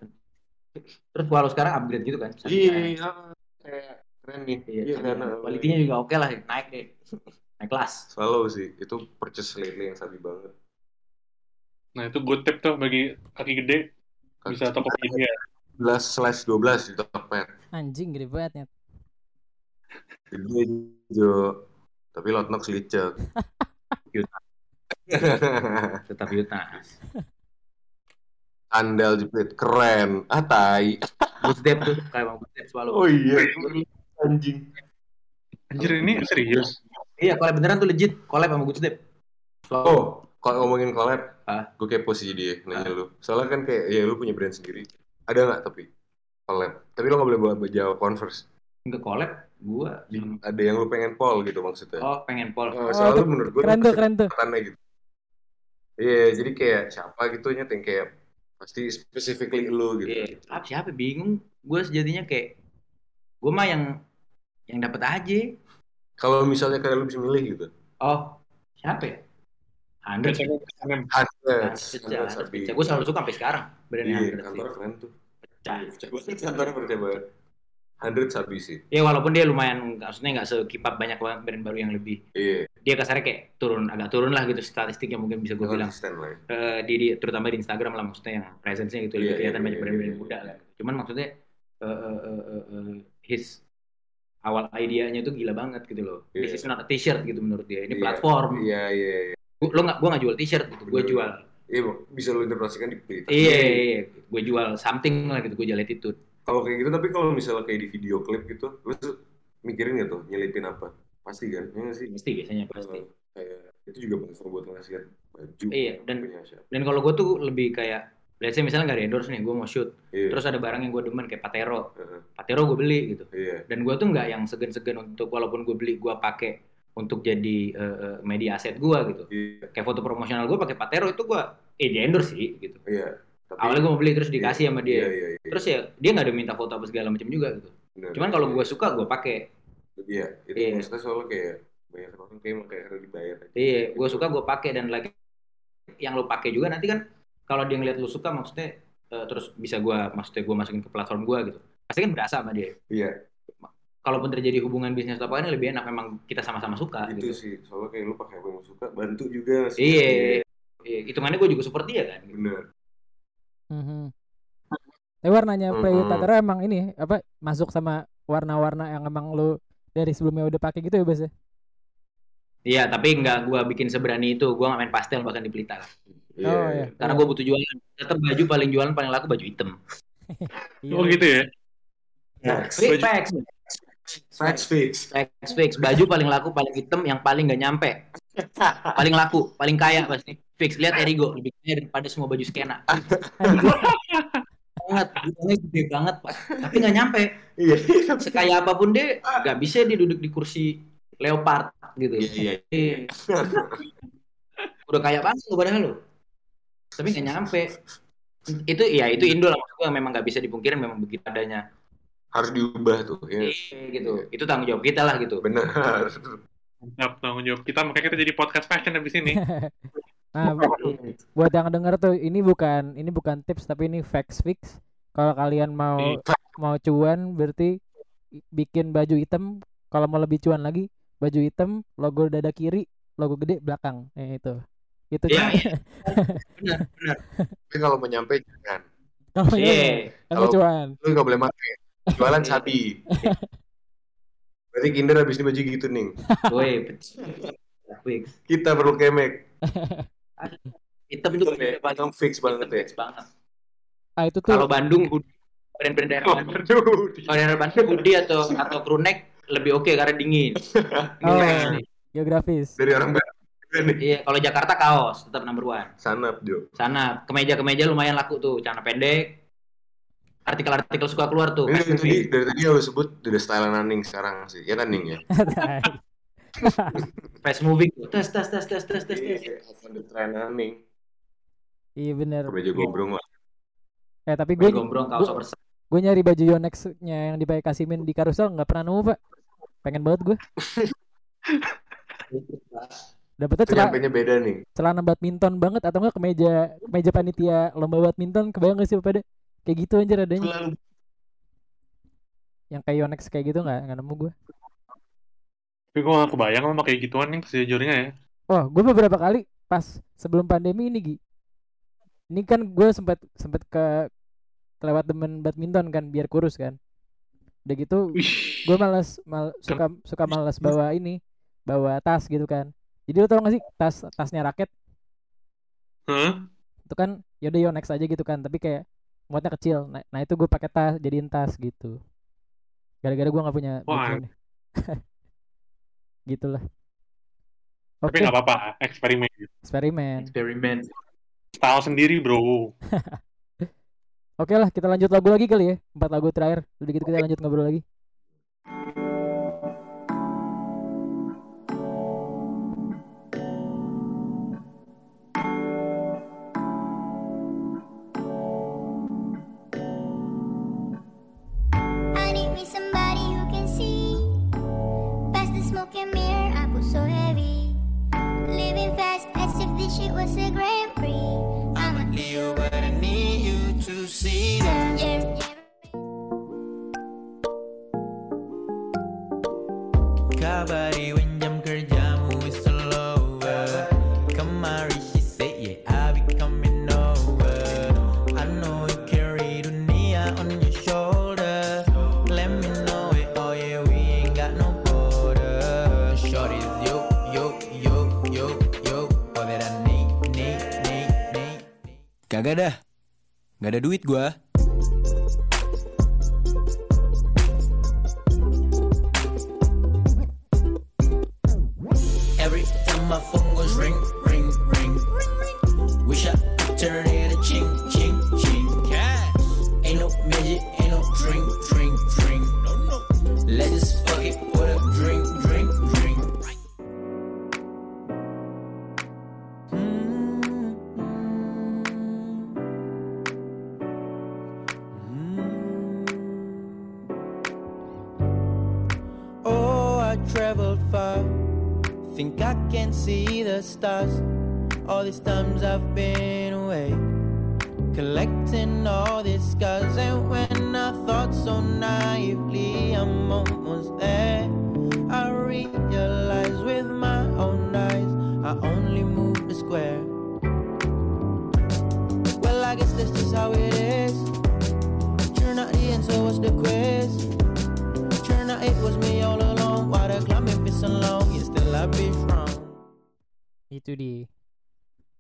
Terus walau sekarang upgrade gitu kan. Iya, kayak keren nih. Iya, Iya, karena kualitinya juga oke lah, naik deh. Naik kelas. Swallow sih. Itu purchase lately yang sabi banget. Nah itu good tip tuh bagi kaki gede. Bisa Tokopedia. 11 slash 12 di Tokped. anjing gede banget ya Gede, Jo. Tapi Lotnox licek. Tetap Yuta. Sandal jepit. Keren. Ah, tai. Bootstep tuh kayak mau bootstep selalu. Oh iya. Anjing. Anjir ini serius. Iya, collab beneran tuh legit. Collab sama Bootstep. Oh, kalau ngomongin collab, Ah. gue kepo sih dia nanya lu. Soalnya kan kayak, ya lu punya brand sendiri. Ada nggak tapi collab? Tapi lo nggak boleh bawa baju Converse. Enggak collab, gua Ada yang lu pengen pol gitu maksudnya. oh pengen pol. Oh, soalnya itu menurut gue keren tuh keren tuh kesempatannya gitu. Iya, jadi kayak siapa gitu yang kayak pasti specifically lu gitu. Iya, ah, siapa bingung? Gua sejatinya kayak gua mah yang yang dapat aja. Kalau misalnya kayak lu bisa milih gitu. Oh, siapa ya? Hundred. Hundreds tapi. Gue selalu suka sampai sekarang. Brandnya Iya, sih. kantor keren tuh. Pecah. Pecah banget kantornya percaya banget. Hundreds habis sih. Ya walaupun dia lumayan, maksudnya nggak sekipap banyak banget brand baru yang lebih. Iya, Dia kasarnya kayak turun, agak turun lah gitu statistiknya mungkin bisa gue bilang. lah. Eh, di, di- terutama di Instagram lah maksudnya yang presence-nya gitu lebih Iya, kelihatan iya, banyak iya, brand-brand iya, muda lah. Cuman maksudnya eh, eh, eh, eh, his awal idenya tuh gila banget gitu loh. This Iya. is not a t-shirt gitu menurut dia. Ini Iya, platform. Iya, iya, iya. Gua- Lo nggak, gue nggak jual t-shirt gitu. Gue jual. Iya, bisa lu interpretasikan di. Iya, iya, iya. gue jual something lah gitu. Gue jual attitude. Kalau kayak gitu, tapi kalau misalnya kayak di video klip gitu, lu tuh mikirin nggak tuh nyelipin apa? Pasti kan? Nggak sih? Pasti biasanya pasti. Kayak itu juga platform buat ngasih baju. Iya, dan- punya siapa. Dan kalau gue tuh lebih kayak, let's say misalnya nggak ada endorse nih, gue mau shoot. Iya. Terus ada barang yang gue demen kayak Patero. Heeh. Patero gue beli gitu. Iya. Dan gue tuh nggak yang segan-segan untuk, walaupun gue beli, gue pakai untuk jadi eh, media aset gue gitu. Iya. Kayak foto promosional gue pakai Patero itu gue, eh di endorse sih gitu. Iya. Tapi, Awalnya gue mau beli terus dikasih sama Iya, dia. iya, iya. Terus ya dia nggak ada minta foto apa segala macam juga gitu. Bener. Cuman kalau gue suka gue pakai. Iya, itu Iya. maksudnya soalnya kayak banyak orang kayak kayak harus dibayar. aja. Iya, gue suka gue pakai dan lagi yang lo pakai juga nanti kan kalau dia ngeliat lo suka maksudnya eh, terus bisa gue maksudnya gue masukin ke platform gue gitu. Pasti kan berasa sama dia. Iya, Kalaupun terjadi hubungan bisnis atau apa ini lebih enak memang kita sama-sama suka itu gitu. sih. Soalnya kayak lu pakai apa yang suka, bantu juga sih. Iya, iya. hitungannya gue juga support dia kan. Bener. Mhm. Tapi warnanya Mhm. Playu Tatara emang ini apa masuk sama warna-warna yang emang lu dari sebelumnya udah pakai gitu ya Bas ya? Iya, tapi nggak gue bikin seberani itu. Gue nggak main pastel bahkan di pelita. Iya. Oh, iya. Karena gue butuh jualan. Tetap baju paling jualan paling laku baju hitam. Iya. Oh gitu ya? Facts. Fix, Baju- fix, Facts fix. fix, fix. Baju paling laku paling hitam yang paling nggak nyampe. Paling laku, paling kaya pasti. Fix. Lihat Erigo lebih kaya daripada semua baju skena. banget, gudangnya gede banget pak. Tapi nggak nyampe. Iya. Sekaya apa pun dia nggak bisa dia duduk di kursi leopard gitu. Iya, iya. Iya. Udah kaya banget lu padahal lu. Tapi nggak nyampe. Itu ya itu Indo lah maksud gua memang nggak bisa dipungkirin memang begitu adanya. Harus diubah tuh. Ya. Iya gitu. Itu tanggung jawab kita lah gitu. Benar. Tanggung jawab kita makanya kita jadi podcast fashion habis ini. Nah, bu- buat yang denger tuh ini bukan ini bukan tips tapi ini facts fix. Kalau kalian mau mau cuan berarti bikin baju hitam. Kalau mau lebih cuan lagi, baju hitam, logo dada kiri, logo gede belakang. Eh, itu. Itu Iya, kan. iya. Benar, benar. Tapi kalau mau nyampe jangan. Kalau Iya. ya, kalau Kalau- cuan. Lu nggak boleh pakai. Jualan sapi. Berarti Kinder habis ini baju gitu nih. Woi, fix. Kita perlu kemek. Hitam tuh Hitam ya, hitam fix banget ya. Fix banget. Ah itu tuh Kalau Bandung brand-brand daerah Bandung. Waduh. Kalau daerah Bandung hoodie atau atau crew neck lebih oke karena dingin. Oh. Dingin. geografis. Dari orang nih. Iya, kalau Jakarta kaos tetap number one. Sanap, Jo. Sana kemeja-kemeja lumayan laku tuh, celana pendek. Artikel-artikel suka keluar tuh. Ini tadi, dari tadi yang lu sebut udah style Naning sekarang sih. Ya kan Ning ya? Fast moving tuh. Tes tes tes tes tes tes tes. Iya, trend Naning. Iya bener. Kemeja gombrong lah. Eh tapi gue Gue gombrong kaos oversize. gue nyari baju Yonex-nya yang dipakai Kasimin di Carousel nggak pernah nemu pak. Pengen banget gue. Dapetnya celana, beda nih. celana badminton banget atau enggak kemeja kemeja panitia lomba badminton kebayang gak sih pada kayak gitu anjir adanya Selalu yang kayak Yonex kayak gitu nggak nggak nemu gue Tapi gue gak kebayang sama kayak gituan nih sejujurnya ya. oh gue beberapa kali pas sebelum pandemi ini Gi. Ini kan gue sempat sempat ke kelewat demen badminton kan biar kurus kan. Udah gitu gue malas mal, suka suka malas bawa ini bawa tas gitu kan. Jadi lo tau gak sih tas tasnya raket? Hah? itu kan yaudah Yonex aja gitu kan. Tapi kayak muatnya kecil. Nah, nah itu gue pakai tas jadiin tas gitu. Gara-gara gue nggak punya Wah. gitulah. Tapi oke. gak apa-apa, eksperimen. eksperimen. Eksperimen. Style sendiri bro. oke lah kita lanjut lagu lagi kali ya. Empat lagu terakhir. Udah gitu kita lanjut ngobrol lagi Kagak dah Gak ada duit gua. Every time my phone these times I've been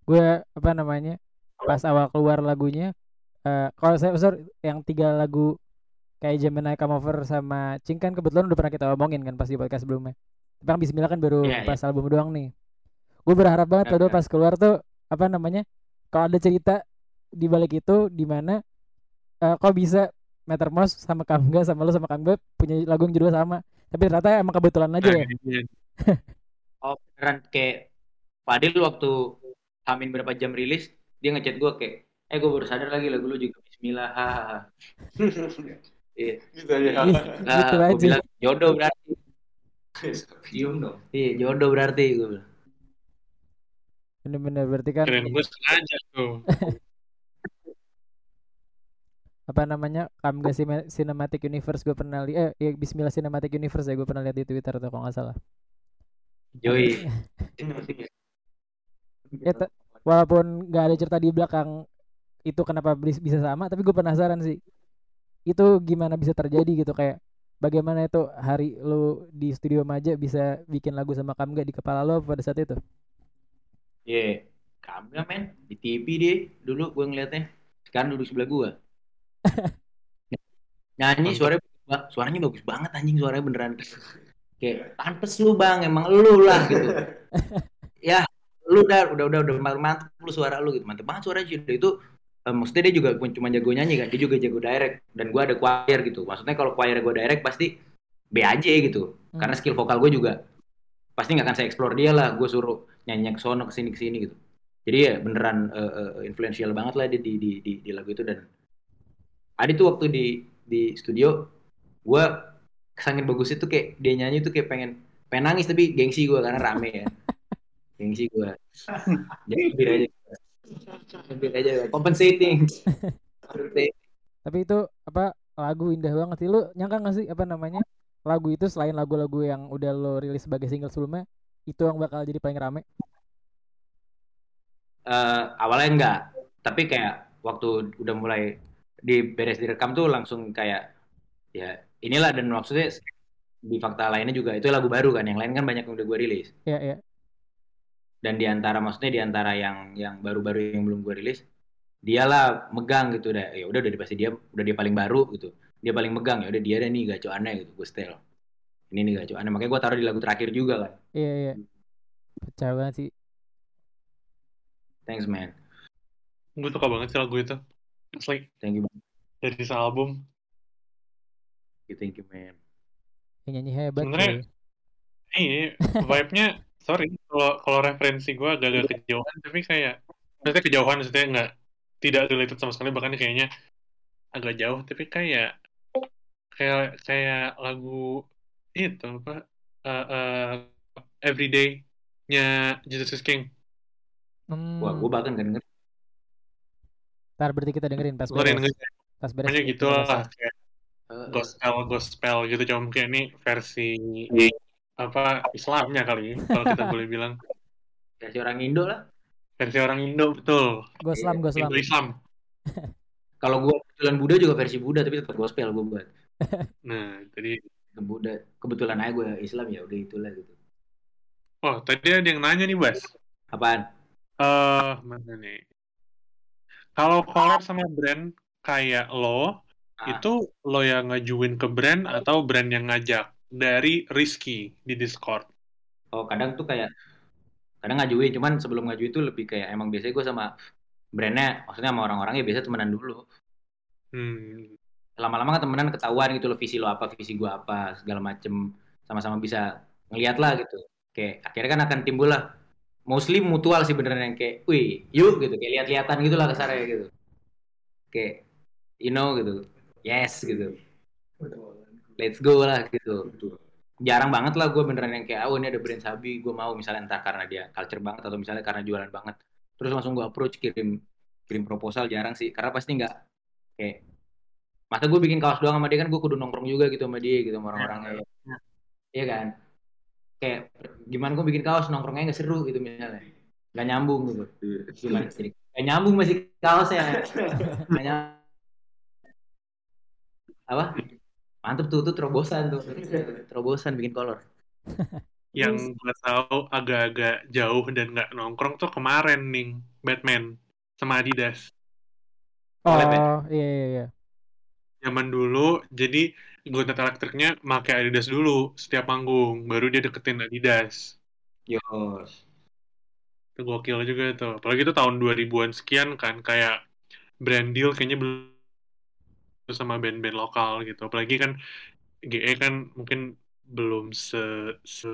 gue apa namanya pas awal keluar lagunya eh kalau saya besar yang tiga lagu kayak Gemini Come Over sama Cing kan kebetulan udah pernah kita omongin kan pas di podcast sebelumnya. Tapi yang Bismillah kan baru Iya, pas album doang nih. Gue berharap banget padahal Oke. pas keluar tuh apa namanya kalau ada cerita di balik itu di mana eh kok bisa Metermos sama Kamga sama lo sama Beb punya lagu yang judulnya sama. Tapi ternyata emang kebetulan aja ya. Oh beneran kayak Fadil waktu Hamin berapa jam rilis dia ngechat gue kayak eh gue baru sadar lagi lagu lu juga Bismillah hahaha. Iya. Gitu aja. Nah, gue bilang jodoh berarti Cium dong. Iya, jodoh berarti gue bilang. Bener-bener berarti kan Keren gue sengaja tuh. apa namanya Kamga Cine- Cinematic Universe gue pernah lihat eh ya, Bismillah Cinematic Universe ya gue pernah lihat di Twitter tuh kalau nggak salah. Joy. Ya, ta- walaupun nggak ada cerita di belakang itu kenapa bis- bisa sama tapi gue penasaran sih itu gimana bisa terjadi gitu kayak bagaimana itu hari lu di studio Maja bisa bikin lagu sama Kamga di kepala lo pada saat itu Iya. Kamga men di TV deh dulu gue ngeliatnya. Sekarang duduk sebelah gue. Nyanyi suaranya suaranya bagus banget anjing suaranya beneran. Kayak pantes lu bang emang lu lah gitu. ya lu udah udah udah udah mantep mantep lu suara lu gitu. Mantep banget suara Jude itu eh, maksudnya dia juga bukan cuma jago nyanyi kan dia juga jago direct. Dan gua ada choir gitu. Maksudnya kalau choir gua direct pasti B aja gitu. Hmm. karena skill vokal gue juga pasti nggak akan saya explore dia lah. Gue suruh nyanyi ke sono ke sini ke sini gitu. Jadi ya beneran eh, eh, influential banget lah dia di, di, di, di lagu itu. Dan ada tuh waktu di di studio gue kesangin bagus itu kayak dia nyanyi tuh kayak pengen pengen nangis tapi gengsi gue karena rame ya gengsi gue jadi bir aja. Bir aja compensating. Tapi itu apa lagu indah banget sih. Lu nyangka gak sih apa namanya lagu itu selain lagu-lagu yang udah lo rilis sebagai single sebelumnya itu yang bakal jadi paling rame? Eh, awalnya enggak tapi kayak waktu udah mulai di beres direkam tuh langsung kayak ya inilah. Dan maksudnya di fakta lainnya juga itu lagu baru kan. Yang lain kan banyak yang udah gue rilis. Ya ya dan di antara maksudnya di antara yang yang baru-baru yang belum gue rilis dialah megang gitu udah ya udah udah pasti dia udah dia paling baru gitu. Dia paling megang ya udah dia deh nih gacoannya gitu gue setel. Ini nih gacoannya makanya gue taruh di lagu terakhir juga kan. Iya iya. Pecah banget sih. Thanks man. Gue suka banget sih lagu itu. It's like thank you banget. dari album. thank you, thank you man. Yang nyanyi hebat Sebenarnya-. Iya, vibe-nya sorry kalau kalau referensi gue agak-agak kejauhan tapi kayak maksudnya kejauhan maksudnya nggak tidak related sama sekali bahkan kayaknya agak jauh tapi kayak kayak kayak lagu itu apa eh, eh, Everyday-nya Jesus is King. Hmm, wah gue bahkan gak denger. Ntar berarti kita dengerin pas Dengerin. beres. Gitu. pas beres Pokoknya gitu lah kayak Eh, gospel gospel gitu cuma mungkin ini versi apa Islamnya kali kalau kita boleh bilang. Versi orang Indo lah. Versi orang Indo betul. Goslam Goslam Indo Islam. Kalau gue kebetulan Buddha juga versi Buddha tapi tetap gospel gue buat. Nah jadi ke Buddha. Kebetulan aja gue Islam ya udah itulah gitu. Oh tadi ada yang nanya nih Bas. Apaan? Eh mana nih? Kalau collab sama brand kayak lo Ah. itu lo yang ngajuin ke brand atau brand yang ngajak dari Rizky di Discord. Oh kadang tuh kayak kadang ngajuin. Cuman sebelum ngajuin tuh lebih kayak emang biasanya gue sama brandnya maksudnya sama orang-orangnya biasa temenan dulu. Hmm. Lama-lama kan temenan ketahuan gitu loh visi lo apa visi gue apa segala macem. Sama-sama bisa ngeliat lah gitu. Kayak akhirnya kan akan timbul lah. Mostly mutual sih beneran yang kayak wih yuk gitu. Kayak lihat-lihatan gitu lah kasarnya gitu. Kayak you know gitu. Yes gitu let's go lah gitu. Jarang banget lah gue beneran yang kayak oh ini ada brand sabi gue mau misalnya entah karena dia culture banget atau misalnya karena jualan banget. Terus langsung gue approach kirim kirim proposal jarang sih. Karena pasti nggak kayak masa gue bikin kaos doang sama dia kan gue kudu nongkrong juga gitu sama dia gitu sama orang-orangnya. iya. Kan? Kayak gimana gue bikin kaos? Nongkrongnya nggak seru gitu misalnya. Nggak nyambung gitu. Gimana jadi nggak nyambung masih kaosnya. Nggak nyambung apa mantep tuh tuh terobosan tuh. Terobosan bikin kolor. Yang gue tahu agak-agak jauh dan nggak nongkrong tuh kemarin nih Batman sama Adidas. Oh ya? iya iya iya. Zaman dulu jadi Gunnet elektriknya pakai Adidas dulu setiap manggung baru dia deketin Adidas. Yos. Itu gokil juga tuh. Apalagi itu tahun 2000-an sekian kan kayak brand deal kayaknya belum sama band-band lokal gitu apalagi kan GE kan mungkin belum se se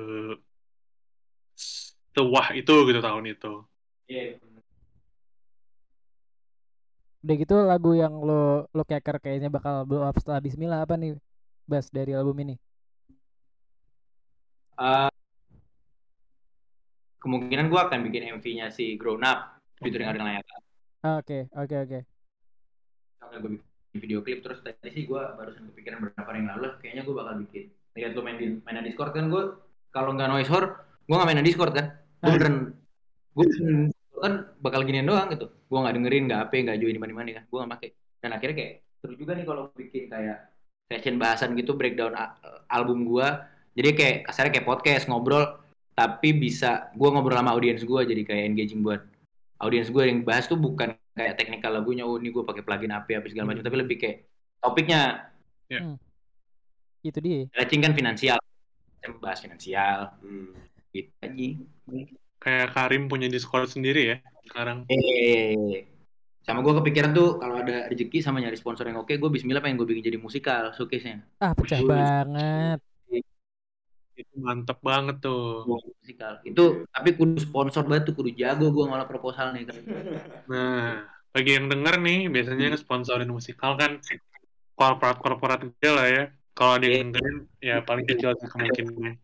sewah itu gitu tahun itu Iya. udah gitu lagu yang lo lo keker kayaknya bakal blow up setelah Bismillah apa nih Bas dari album ini Eh, kemungkinan gue akan bikin MV-nya si Grown Up featuring Ariel Nayaka. Ah, Oke, oke, oke. Gue bikin video klip terus tadi sih gue barusan kepikiran beberapa hari yang lalu kayaknya gue bakal bikin. Lihat lu main di main di Discord kan gue kalau nggak noise horror gue nggak main di Discord kan. Gue Ah. beneran gue kan bakal ginian doang gitu. Gue nggak dengerin, nggak apa, nggak join di mana-mana kan. Gue nggak pakai. Dan akhirnya kayak seru juga nih kalau bikin kayak session bahasan gitu breakdown album gue. Jadi kayak kasarnya kayak podcast ngobrol tapi bisa gue ngobrol sama audiens gue jadi kayak engaging buat audiens gue yang bahas tuh bukan kayak teknikal lagunya oh ini gue pakai plugin apa apa segala macam tapi lebih kayak topiknya Itu dia. stretching kan finansial. Bahas finansial. Hmm. gitu aja. Kayak Karim punya Discord sendiri ya sekarang. eh sama gue kepikiran tuh kalau ada rezeki sama nyari sponsor yang oke gue Bismillah pengen gue bikin jadi musikal showcase nya Ah, pecah banget. Itu mantep banget tuh. musikal itu tapi kudu sponsor banget tuh kudu jago gue ngolah proposal nih kan Nah, bagi yang denger nih, biasanya sponsorin musikal kan korporat-korporat gede lah ya. Kalau ada yang dengerin, ya paling kecil sih kemungkinannya.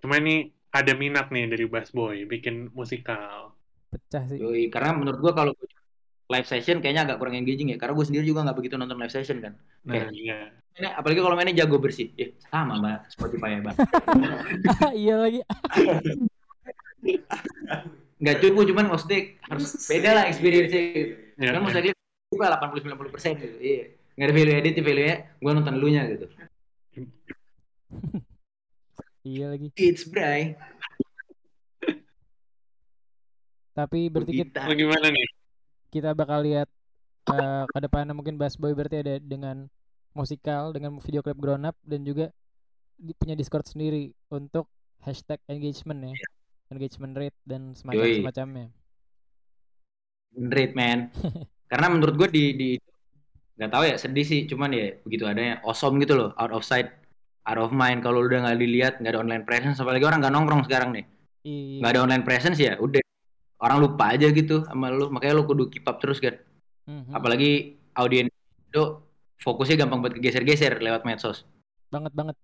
Cuma ini ada minat nih dari Bass Boy bikin musikal. Pecah sih. Yoi, karena menurut gue kalau live session kayaknya agak kurang engaging ya karena gue sendiri juga nggak begitu nonton live session kan Nah, Kayak- iya. Mainnya- apalagi kalau mainnya jago bersih. Ya sama mbak Spotify ya bang iya lagi. nggak cukup cuman maksudnya harus beda lah experience Ya, kan maksudnya dia juga 80-90 persen gitu. Iya. Nggak ada value edit value nya gue nonton dulunya gitu. Iya lagi. it's bray. Tapi berarti kita, kita gimana nih? kita bakal lihat eh, ke depannya mungkin Bass Boy berarti ada dengan musikal, dengan video klip grown up dan juga punya Discord sendiri untuk hashtag engagement ya. Engagement rate dan semacam Yoi. semacamnya. rate man karena menurut gue di di nggak tahu ya sedih sih cuman ya begitu adanya awesome gitu loh out of sight out of mind kalau udah nggak dilihat nggak ada online presence apalagi orang nggak nongkrong sekarang nih Iya. nggak ada online presence ya udah orang lupa aja gitu sama lu makanya lu kudu keep up terus kan Mhm. apalagi audiens itu fokusnya gampang buat geser-geser lewat medsos. Banget banget.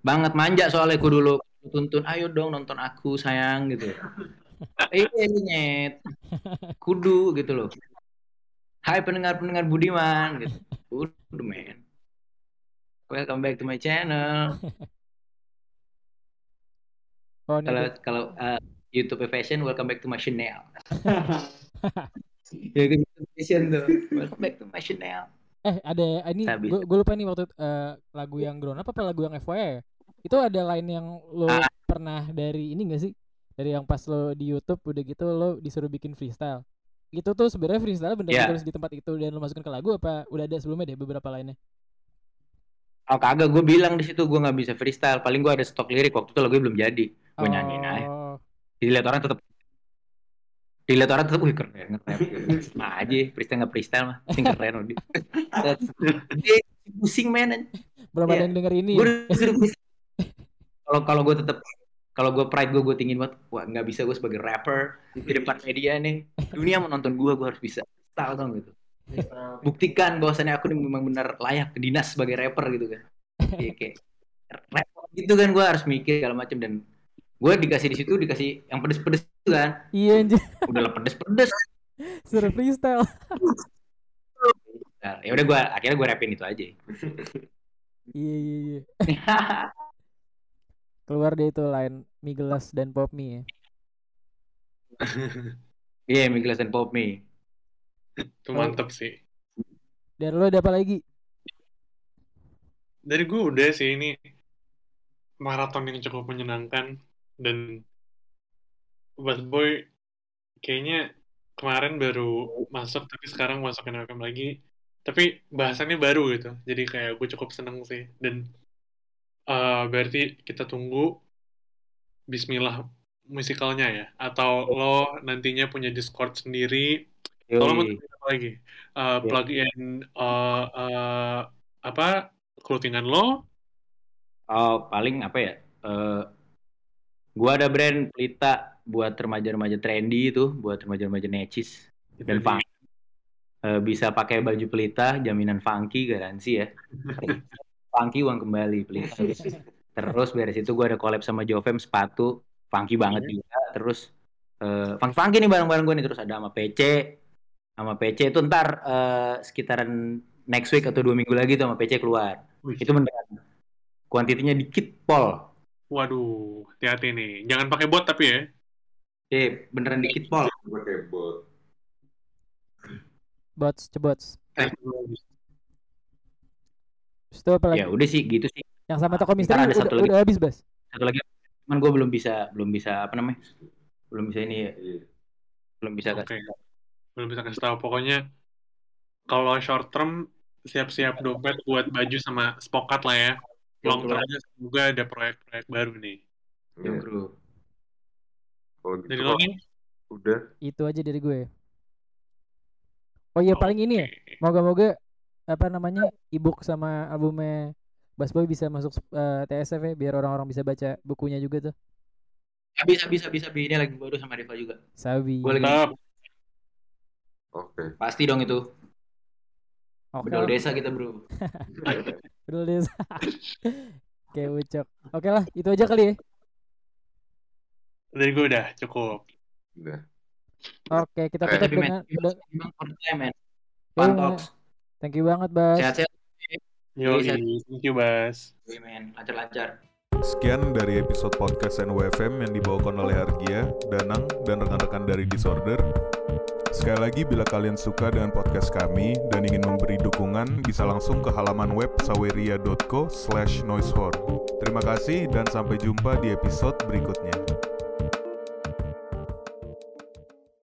banget manja soalnya kudu lu tuntun ayo dong nonton aku sayang gitu. Iya nyet. Kudu gitu loh. Hai pendengar-pendengar Budiman gitu. Kudu men. Welcome back to my channel. Oh kalau kalau uh, YouTube fashion welcome back to my channel. Ya YouTube fashion tuh. Welcome back to my channel eh ada ini Habis. gue lupa nih waktu eh, lagu yang grown up apa lagu yang FYI ya? Itu ada line yang lo Ah. pernah dari ini gak sih? Dari yang pas lo di YouTube udah gitu lo disuruh bikin freestyle. Itu tuh sebenarnya freestyle bener Ya. ditulis di tempat itu dan lo masukin ke lagu apa udah ada sebelumnya deh beberapa lainnya? Oh kagak, gue bilang di situ gue nggak bisa freestyle. Paling gue ada stok lirik waktu itu lagu belum jadi. Gue nyanyiin aja. Oh, Dilihat orang tetap dilihat orang tetap, wih keren. Nah aja, freestyle nggak freestyle mah, sing keren udah. Dia pusing men. belum Iya. ada yang denger ini. Kalau kalau gue tetap kalau gue pride gue gue tinggiin banget, wah nggak bisa gue sebagai rapper di depan media nih. Dunia mau nonton gue, gue harus bisa style dong gitu. Buktikan bahwasannya aku memang benar layak ke dinas sebagai rapper gitu kan. Iya kayak rapper gitu kan gue harus mikir segala macam dan gue dikasih di situ dikasih yang pedes-pedes kan. Iya anjir, Udah lah pedes-pedes. suruh freestyle. Nah, ya udah gue akhirnya gue rapin itu aja. iya iya iya. Keluar deh itu line Miglas dan Pop Me ya. Iya, Miglas dan Pop Me. Itu mantep sih. Dan lo ada apa lagi? Dari gue udah sih ini maraton yang cukup menyenangkan dan Bass Boy kayaknya kemarin baru masuk tapi sekarang masukin FM lagi. Tapi bahasannya baru gitu jadi kayak gue cukup seneng sih. Dan eh, berarti kita tunggu Bismillah musikalnya ya? Atau lo nantinya punya Discord sendiri? Kalau mau lagi? Eh, plugin eh, eh, apa clothingan lo? Oh, paling apa ya? Eh gua ada brand pelita buat remaja-remaja trendy itu, buat remaja-remaja necis dan funk. Eh, bisa pakai baju pelita, jaminan funky garansi ya. funky uang kembali pelita. Terus beres itu gue ada collab sama Jovem sepatu, funky banget Iya. juga. Terus eh funky funky nih barang-barang gue nih terus ada sama PC, sama PC itu ntar eh, sekitaran next week atau dua minggu lagi tuh sama PC keluar. Wih. Itu beneran kuantitinya dikit pol. Waduh, hati-hati nih. Jangan pakai bot tapi ya. Eh beneran dikit pol. Pakai bot. bots cebots Eh. Itu apa lagi Ya udah sih gitu sih. yang sama toko misteri ada udah, satu lagi. udah habis bas Satu lagi cuman gue belum bisa belum bisa apa namanya? Belum bisa ini ya. Iya. Belum bisa Oke. kasih. Belum bisa kasih tahu. Pokoknya kalau short term siap-siap dompet buat baju sama spokat lah ya. Long Betul. termnya semoga ada proyek-proyek baru nih. Ya, Iya. bro. Kalau gitu Dari udah itu aja dari gue oh iya paling ini ya moga-moga apa namanya ebook sama albumnya Bass Boy bisa masuk eh, TSF ya biar orang-orang bisa baca bukunya juga tuh bisa bisa bisa Bi. ini lagi baru sama Deva juga. Sabi Gue lagi oke. pasti dong itu. oke Bedol desa kita bro. deh kayak ucok oke lah itu aja kali ya Dari gue udah cukup. Udah. oke kita Eh, tutup Tapi dengan udah talks. thank you banget Bas Sehat-sehat. Yo, Bisa. thank you, Bas. Men. Lancar-lancar. Sekian dari episode podcast NWFM yang dibawakan oleh Hargia, Danang, dan rekan-rekan dari Disorder. Sekali lagi, bila kalian suka dengan podcast kami dan ingin memberi dukungan, bisa langsung ke halaman web saweria.co slash. Terima kasih dan sampai jumpa di episode berikutnya.